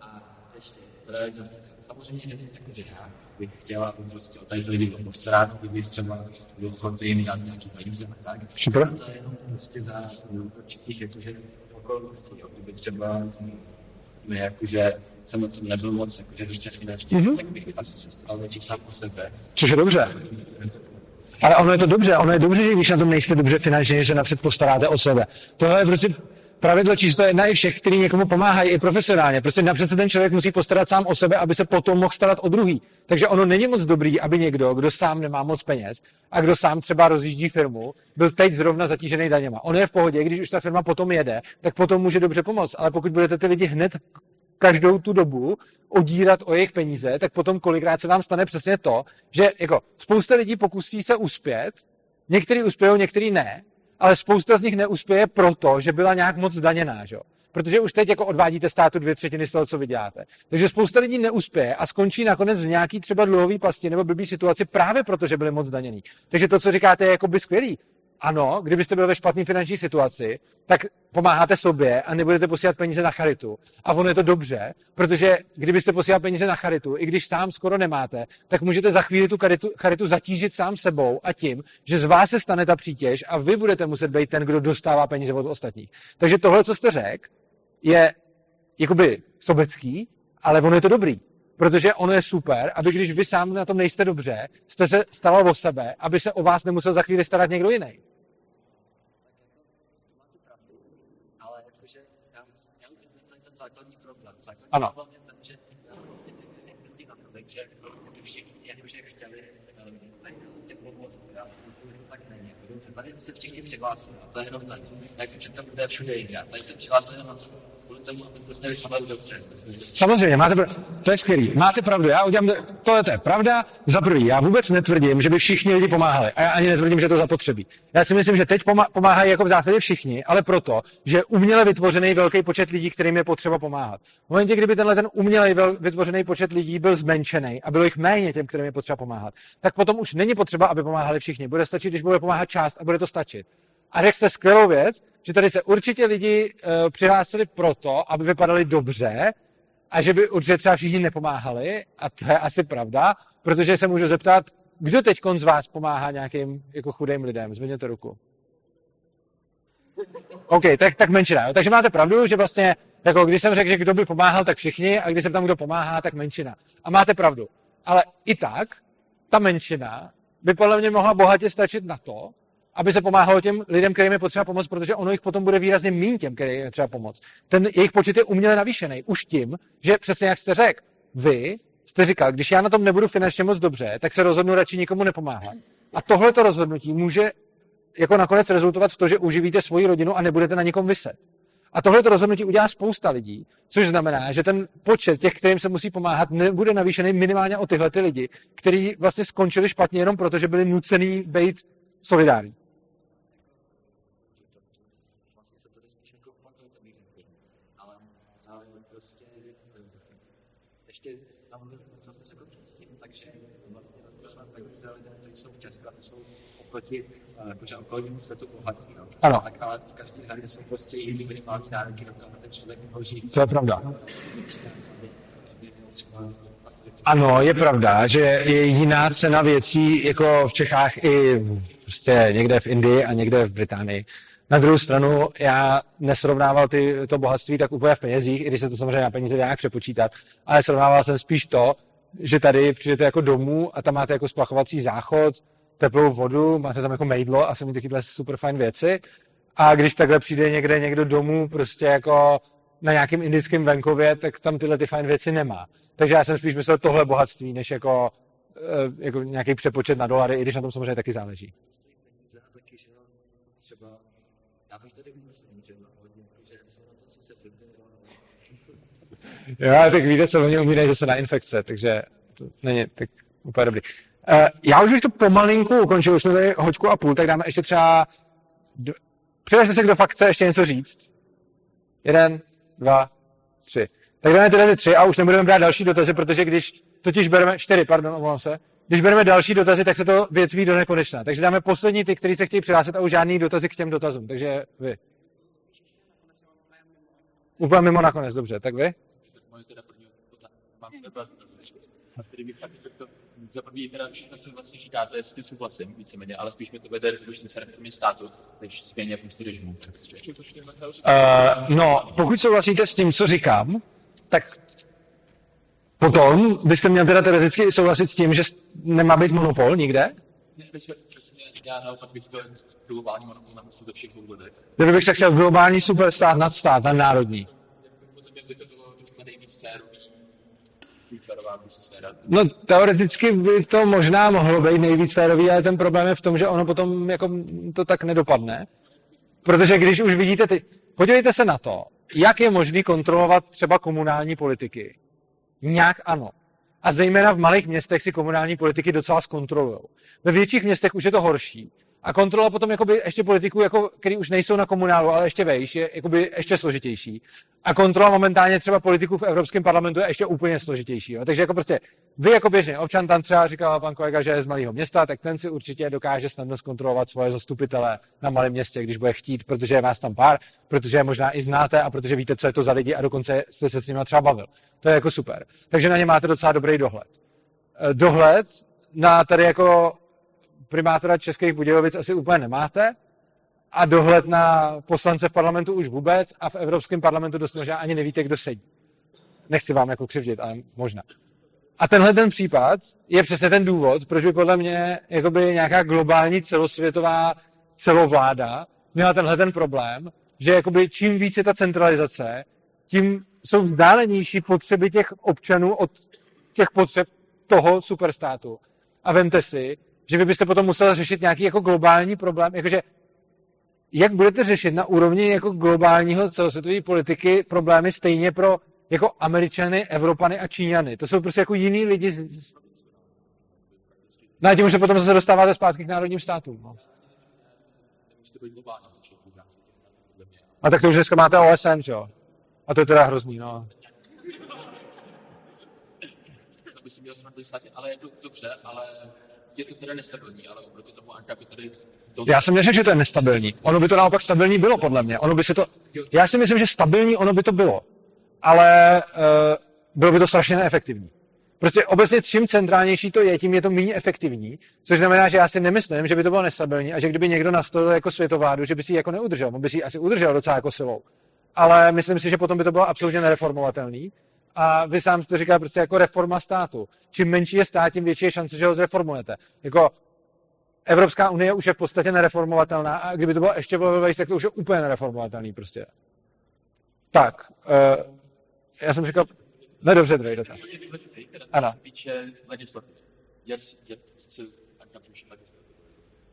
A ještě, teda, samozřejmě, jakože já bych chtěla prostě o tady ty lidi postarat, kdyby třeba byl ochotný jim dát nějaký peníze a tak. Super. A to je jenom prostě za určitých jakože okolností, jo. kdyby třeba mi jakože jsem o tom nebyl moc jakože ještě finančně, Mhm. mm-hmm. tak bych asi se staral nejdřív sám o sebe. Což je dobře. Ale ono je to dobře, ono je dobře, že když na tom nejste dobře finančně, že se napřed postaráte o sebe. Tohle je prostě pravidlo číslo jedna i všech, který někomu pomáhají i profesionálně. Prostě napřed se ten člověk musí postarat sám o sebe, aby se potom mohl starat o druhý. Takže ono není moc dobrý, aby někdo, kdo sám nemá moc peněz a kdo sám třeba rozjíždí firmu, byl teď zrovna zatížený daněma. Ono je v pohodě, když už ta firma potom jede, tak potom může dobře pomoct. Ale pokud budete ty lidi hned každou tu dobu odírat o jejich peníze, tak potom kolikrát se vám stane přesně to, že jako spousta lidí pokusí se uspět, někteří uspějou, někteří ne, ale spousta z nich neuspěje proto, že byla nějak moc zdaněná, že? Protože už teď jako odvádíte státu dvě třetiny z toho, co vyděláte. Takže spousta lidí neuspěje a skončí nakonec v nějaký třeba dluhový pasti nebo blbý situaci právě proto, že byli moc zdaněný. Takže to, co říkáte, je jako by skvělý. Ano, kdybyste byli ve špatné finanční situaci, tak pomáháte sobě a nebudete posílat peníze na charitu. A ono je to dobře, protože kdybyste posílali peníze na charitu, i když sám skoro nemáte, tak můžete za chvíli tu charitu, charitu zatížit sám sebou a tím, že z vás se stane ta přítěž a vy budete muset být ten, kdo dostává peníze od ostatních. Takže tohle, co jste řekl, je jakoby sobecký, ale ono je to dobrý. Protože ono je super, aby když vy sám na tom nejste dobře, jste se staral o sebe, aby se o vás nemusel za chvíli starat někdo jiný. máte pravdu, ale jakože já, já už vím ten, ten základní problém. Základní Ano. problém je ten, že já prostě nevěřím lidi na to, takže prostě by všichni jakože chtěli um, tak prostě pomoct. Já si myslím, že to tak není. Jako tady se všichni přihlásili, a to je jenom tak. Tak přitom to je všude jinde. Tady se přihlásili jenom na to, tomu, aby prostě vypadali dobře. Samozřejmě, máte pravdu. To je skvělý. Máte pravdu. Já udělám, to, to je pravda. Za prvý, já vůbec netvrdím, že by všichni lidi pomáhali. A já ani netvrdím, že to zapotřebí. Já si myslím, že teď pomá- pomáhají jako v zásadě všichni, ale proto, že uměle vytvořený velký počet lidí, kterým je potřeba pomáhat. V momentě, kdyby tenhle ten uměle vytvořený počet lidí byl zmenšený a bylo jich méně těm, kterým je potřeba pomáhat, tak potom už není potřeba, aby pomáhali všichni. Bude stačit, když bude pomáhat část a bude to stačit. A řekl jste skvělou věc, že tady se určitě lidi uh, přihlásili proto, aby vypadali dobře, a že by určitě třeba všichni nepomáhali, a to je asi pravda, protože se můžu zeptat, kdo teď z vás pomáhá nějakým jako chudým lidem? Zvedněte ruku. OK, tak, tak menšina. Jo. Takže máte pravdu, že vlastně, jako když jsem řekl, že kdo by pomáhal, tak všichni, a když se tam kdo pomáhá, tak menšina. A máte pravdu. Ale i tak, ta menšina by podle mě mohla bohatě stačit na to, aby se pomáhalo těm lidem, kterým je potřeba pomoct, protože ono jich potom bude výrazně méně těm, kterým je třeba pomoct. Ten jejich počet je uměle navýšený už tím, že přesně jak jste řekl, vy jste říkal, když já na tom nebudu finančně moc dobře, tak se rozhodnu radši nikomu nepomáhat. A tohleto rozhodnutí může jako nakonec rezultovat v to, že uživíte svoji rodinu a nebudete na nikom vyset. A tohle rozhodnutí udělá spousta lidí, což znamená, že ten počet těch, kterým se musí pomáhat, nebude navýšený minimálně o tyhle ty lidi, kteří vlastně skončili špatně jenom proto, že byli nucený být solidární. Vlastně se tady spíš jako opakuje to míření. Ale, ale prostě eh, ještě tam co jste řekl předtím, takže vlastně rozdělíme peníze lidem, kteří jsou v Česku a ty jsou oproti eh, jakože okolnímu světu bohatí. No. Ano. Tak ale v každé země jsou prostě jiný minimální nároky na to, aby ten člověk mohl žít. To je pravda. Ano, je pravda, že je jiná cena věcí jako v Čechách i prostě někde v Indii a někde v Británii. Na druhou stranu, já nesrovnával ty, to bohatství tak úplně v penězích, i když se to samozřejmě na peníze dá nějak přepočítat, ale srovnával jsem spíš to, že tady přijdete jako domů a tam máte jako splachovací záchod, teplou vodu, máte tam jako mejdlo a jsou takovéhle super fajn věci. A když takhle přijde někde někdo domů prostě jako na nějakém indickém venkově, tak tam tyhle ty fajn věci nemá. Takže já jsem spíš myslel tohle bohatství, než jako, eh, jako nějaký přepočet na dolary, i když na tom samozřejmě taky záleží. třeba, já bych tady myslím, že hodně, že jsem na sice Jo, tak víte, co oni umírají zase na infekce, takže to není tak úplně dobrý. Uh, já už bych to pomalinku ukončil, už jsme tady hoďku a půl, tak dáme ještě třeba... D... Přihlašte se, kdo fakt chce ještě něco říct. Jeden, dva, tři. Tak dáme tyhle ty tři a už nebudeme brát další dotazy, protože když totiž bereme, čtyři, pardon, omlouvám se, když bereme další dotazy, tak se to větví do nekonečna. Takže dáme poslední ty, kteří se chtějí přihlásit a už žádný dotazy k těm dotazům. Takže vy. Úplně mimo nakonec, dobře. Tak vy? tak moje teda první otázka, mám dotaz, který bych taky to za první teda všechno, co vlastně říkáte, s tím souhlasím víceméně, ale spíš mi to vede když se reformě státu, než změně prostě režimu. Uh, no, pokud souhlasíte s tím, co říkám, tak potom byste měl teda teoreticky souhlasit s tím, že nemá být monopol nikde. Já naopak bych to globální monopol na ze všech ohledech. Kdyby bych tak chtěl globální superstát nad stát, nad národní. By to bylo nejvíc férový, No, teoreticky by to možná mohlo být nejvíc férový, ale ten problém je v tom, že ono potom jako to tak nedopadne. Protože když už vidíte ty... Podívejte se na to, jak je možné kontrolovat třeba komunální politiky. Nějak ano. A zejména v malých městech si komunální politiky docela zkontrolují. Ve větších městech už je to horší, A kontrola potom jakoby ještě politiků, jako, který už nejsou na komunálu, ale ještě vejš, je jakoby ještě složitější. A kontrola momentálně třeba politiků v Evropském parlamentu je ještě úplně složitější. Jo. Takže jako prostě vy jako běžný občan, tam třeba říkal pan kolega, že je z malého města, tak ten si určitě dokáže snadno zkontrolovat svoje zastupitele na malém městě, když bude chtít, protože je vás tam pár, protože je možná i znáte a protože víte, co je to za lidi a dokonce jste se s nimi třeba bavil. To je jako super. Takže na ně máte docela dobrý dohled. Eh, Dohled na tady jako primátora Českých Budějovic asi úplně nemáte a dohled na poslance v parlamentu už vůbec a v Evropském parlamentu dost možná ani nevíte, kdo sedí. Nechci vám jako křivdit, ale možná. A tenhle ten případ je přesně ten důvod, proč by podle mě jakoby nějaká globální celosvětová celovláda měla tenhle ten problém, že jakoby čím víc je ta centralizace, tím jsou vzdálenější potřeby těch občanů od těch potřeb toho superstátu. A vemte si, že vy byste potom musel řešit nějaký jako globální problém, jakože jak budete řešit na úrovni jako globálního celosvětové politiky problémy stejně pro jako Američany, Evropany a Číňany. To jsou prostě jako jiný lidi. z- No a tím už se potom zase dostáváte zpátky k národním státům. No. A tak to už dneska máte OSN, že jo? A to je teda hrozný, no. Ale je to dobře, ale je to teda nestabilní, ale oproti tomu je tady to... Já jsem neřekl, že to je nestabilní. Ono by to naopak stabilní bylo, podle mě. Ono by se to... Já si myslím, že stabilní ono by to bylo. Ale uh, bylo by to strašně neefektivní. Prostě obecně čím centrálnější to je, tím je to méně efektivní, což znamená, že já si nemyslím, že by to bylo nestabilní a že kdyby někdo nastolil jako světovládu, že by si ji jako neudržel. On by si ji asi udržel docela jako silou. Ale myslím si, že potom by to bylo absolutně nereformovatelný. A vy sám jste říkal prostě jako reforma státu. Čím menší je stát, tím větší je šance, že ho zreformujete. Jako Evropská unie už je v podstatě nereformovatelná a kdyby to bylo ještě level tak to už je úplně nereformovatelný prostě. Tak, uh, já jsem říkal, no dobře, druhý dotaz. Ano.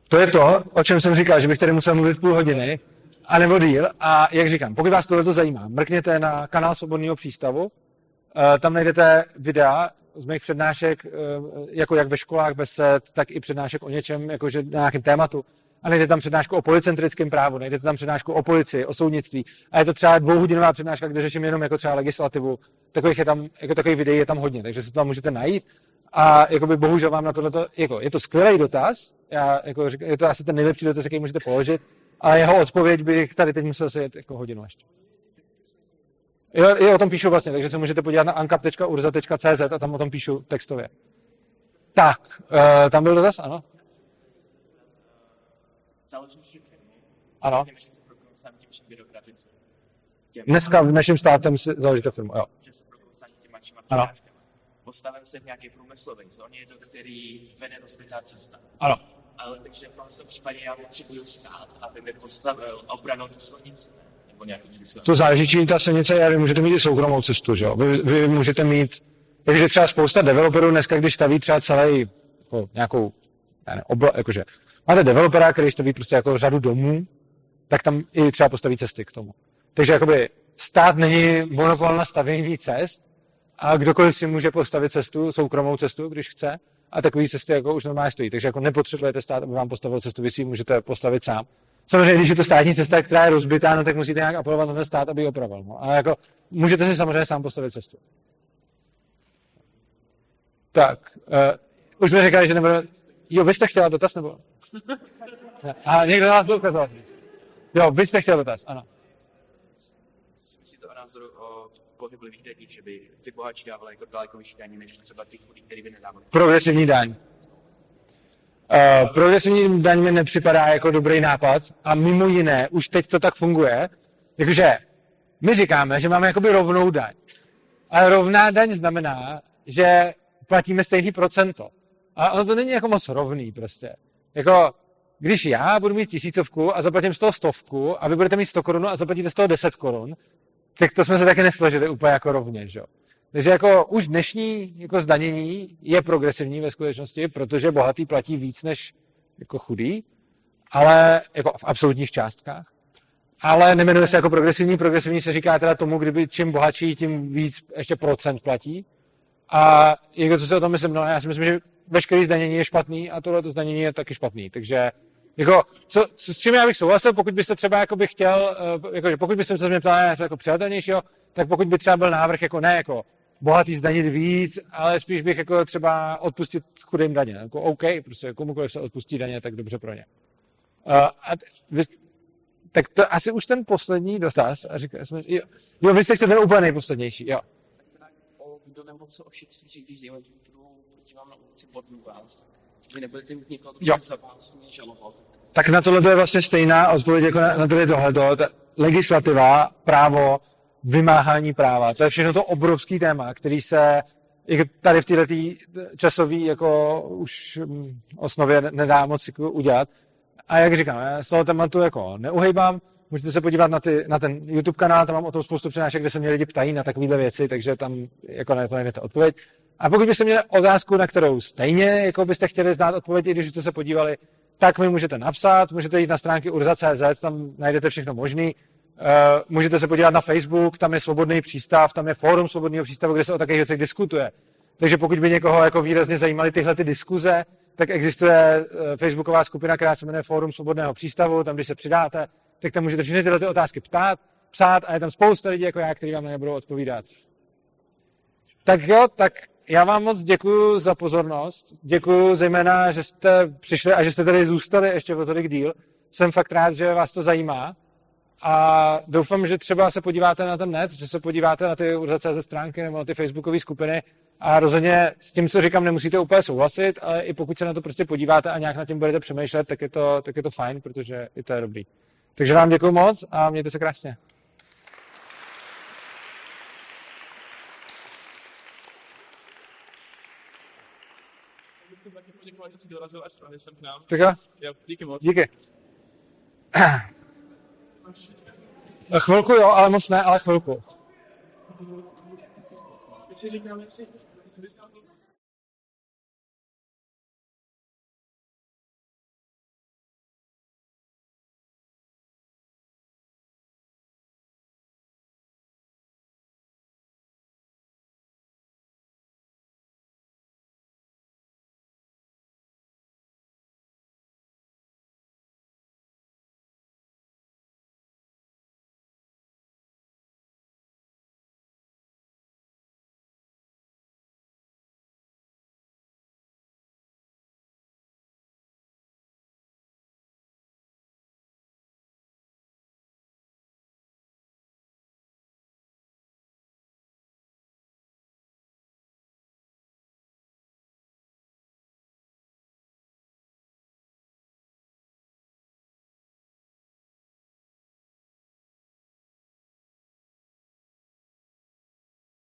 To je to, o čem jsem říkal, že bych tady musel mluvit půl hodiny, a nebo díl. A jak říkám, pokud vás tohle zajímá, mrkněte na kanál Svobodného přístavu, tam najdete videa z mých přednášek, eh, jako jak ve školách besed, tak i přednášek o něčem, jakože na nějakém tématu. A najdete tam přednášku o policentrickém právu, najdete tam přednášku o policii, o soudnictví. A je to třeba dvouhodinová přednáška, kde řeším jenom jako třeba legislativu. Takových je tam, jako takových videí je tam hodně, takže se to tam můžete najít. A jakoby bohužel vám na tohle, jako, je to skvělý dotaz, já, jako, je to asi ten nejlepší dotaz, jaký můžete položit, a jeho odpověď bych tady teď musel sedět jako hodinu ještě. Jo, jo, o tom píšu vlastně, takže se můžete podívat na ankap.urza.cz a tam o tom píšu textově. Tak, uh, tam byl dotaz, ano? založím si firmu. Ano. Dneska v našem státem si založíte firmu, jo. Že se těma všema Ano. Postavím se v nějaké průmyslové zóně, je to, který vede rozbitá cesta. Ano. Ale takže v tomto případě já potřebuju stát, aby mi postavil obranou do silnice. Nebo nějakým způsobem. To záleží, čím ta silnice je, vy můžete mít i soukromou cestu, že jo. Vy, vy můžete mít, takže třeba spousta developerů dneska, když staví třeba celý, jako nějakou, já ne, obla, jakože, máte developera, který staví prostě jako řadu domů, tak tam i třeba postaví cesty k tomu. Takže jakoby stát není monopol na stavění cest a kdokoliv si může postavit cestu, soukromou cestu, když chce, a takový cesty jako už normálně stojí. Takže jako nepotřebujete stát, aby vám postavil cestu, vy si ji můžete postavit sám. Samozřejmě, když je to státní cesta, která je rozbitá, no, tak musíte nějak apelovat na ten stát, aby ji opravil. No. A jako můžete si samozřejmě sám postavit cestu. Tak, uh, už mi říkali, že nebude... Jo, vy jste chtěla dotaz, nebo? Ne. (laughs) A někdo nás to ukazoval. Jo, vy jste chtěl dotaz, ano. Co si myslíte o názoru o pohyblivých daních, že by ty bohatší dávali jako daleko vyšší daně, než třeba ty chudí, který by nedávali? Progresivní daň. Uh, progresivní daň mi nepřipadá jako dobrý nápad a mimo jiné, už teď to tak funguje, jakože my říkáme, že máme jakoby rovnou daň. Ale rovná daň znamená, že platíme stejný procento. A ono to není jako moc rovný prostě. Jako, když já budu mít tisícovku a zaplatím z toho stovku a vy budete mít 100 korun a zaplatíte z toho 10 korun, tak to jsme se taky nesložili úplně jako rovně, že jo. Takže jako už dnešní jako zdanění je progresivní ve skutečnosti, protože bohatý platí víc než jako chudý, ale jako v absolutních částkách. Ale nemenuje se jako progresivní. Progresivní se říká teda tomu, kdyby čím bohatší, tím víc ještě procent platí. A jako co si o tom myslím, no já si myslím, že veškerý zdanění je špatný a tohle zdanění je taky špatný. Takže Jako, co, co, s čím já bych souhlasil, pokud byste třeba jako by chtěl, eh, jako, pokud byste se mě ptali něco jako přijatelnějšího, tak pokud by třeba byl návrh jako ne jako bohatý zdanit víc, ale spíš bych jako třeba odpustit chudým daně. Jako OK, prostě komukoliv se odpustí daně, tak dobře pro ně. Uh, a vy, tak to asi už ten poslední dotaz. A říkali jsme, jo, jo, vy jste ten úplně nejposlednější, jo. Kdo nemohl se ošetřit, že když budu proti vám na ulici bodnu vás, tak vy nebudete mít někoho, kdo za vás mě žaloval. Tak na tohle je vlastně stejná odpověď jako na, na tady tohleto. Ta legislativa, právo, vymáhání práva. To je všechno to obrovský téma, který se tady v této časové jako už mm, osnově nedá moc jako udělat. A jak říkám, já z toho tématu jako neuhejbám, můžete se podívat na, ty, na ten YouTube kanál, tam mám o tom spoustu přenášek, kde se mě lidi ptají na takovéhle věci, takže tam jako na to najdete odpověď. A pokud byste měli otázku, na kterou stejně jako byste chtěli znát odpověď, i když jste se podívali, tak mi můžete napsat, můžete jít na stránky urza.cz, tam najdete všechno možný. Uh, můžete se podívat na Facebook, tam je svobodný přístav, tam je fórum svobodného přístavu, kde se o takových věcech diskutuje. Takže pokud by někoho jako výrazně zajímaly tyhle ty diskuze, tak existuje uh, facebooková skupina, která se jmenuje Fórum svobodného přístavu, tam když se přidáte, tak tam můžete všechny tyhle ty otázky ptát, psát a je tam spousta lidí jako já, kteří vám na ně budou odpovídat. Tak jo, tak já vám moc děkuji za pozornost. Děkuji zejména, že jste přišli a že jste tady zůstali ještě o tolik díl. Jsem fakt rád, že vás to zajímá. A doufám, že třeba se podíváte na ten net, že se podíváte na ty urza.cz stránky nebo na ty facebookové skupiny a rozhodně s tím, co říkám, nemusíte úplně souhlasit, ale i pokud se na to prostě podíváte a nějak nad tím budete přemýšlet, tak je to, tak je to fajn, protože i to je dobrý. Takže vám děkuji moc a mějte se krásně. Taky poděkovat, že jsi dorazil až tady sem k nám. Tak Jo, díky moc. díky. Chvilku jo, ale moc ne, ale chvilku. My si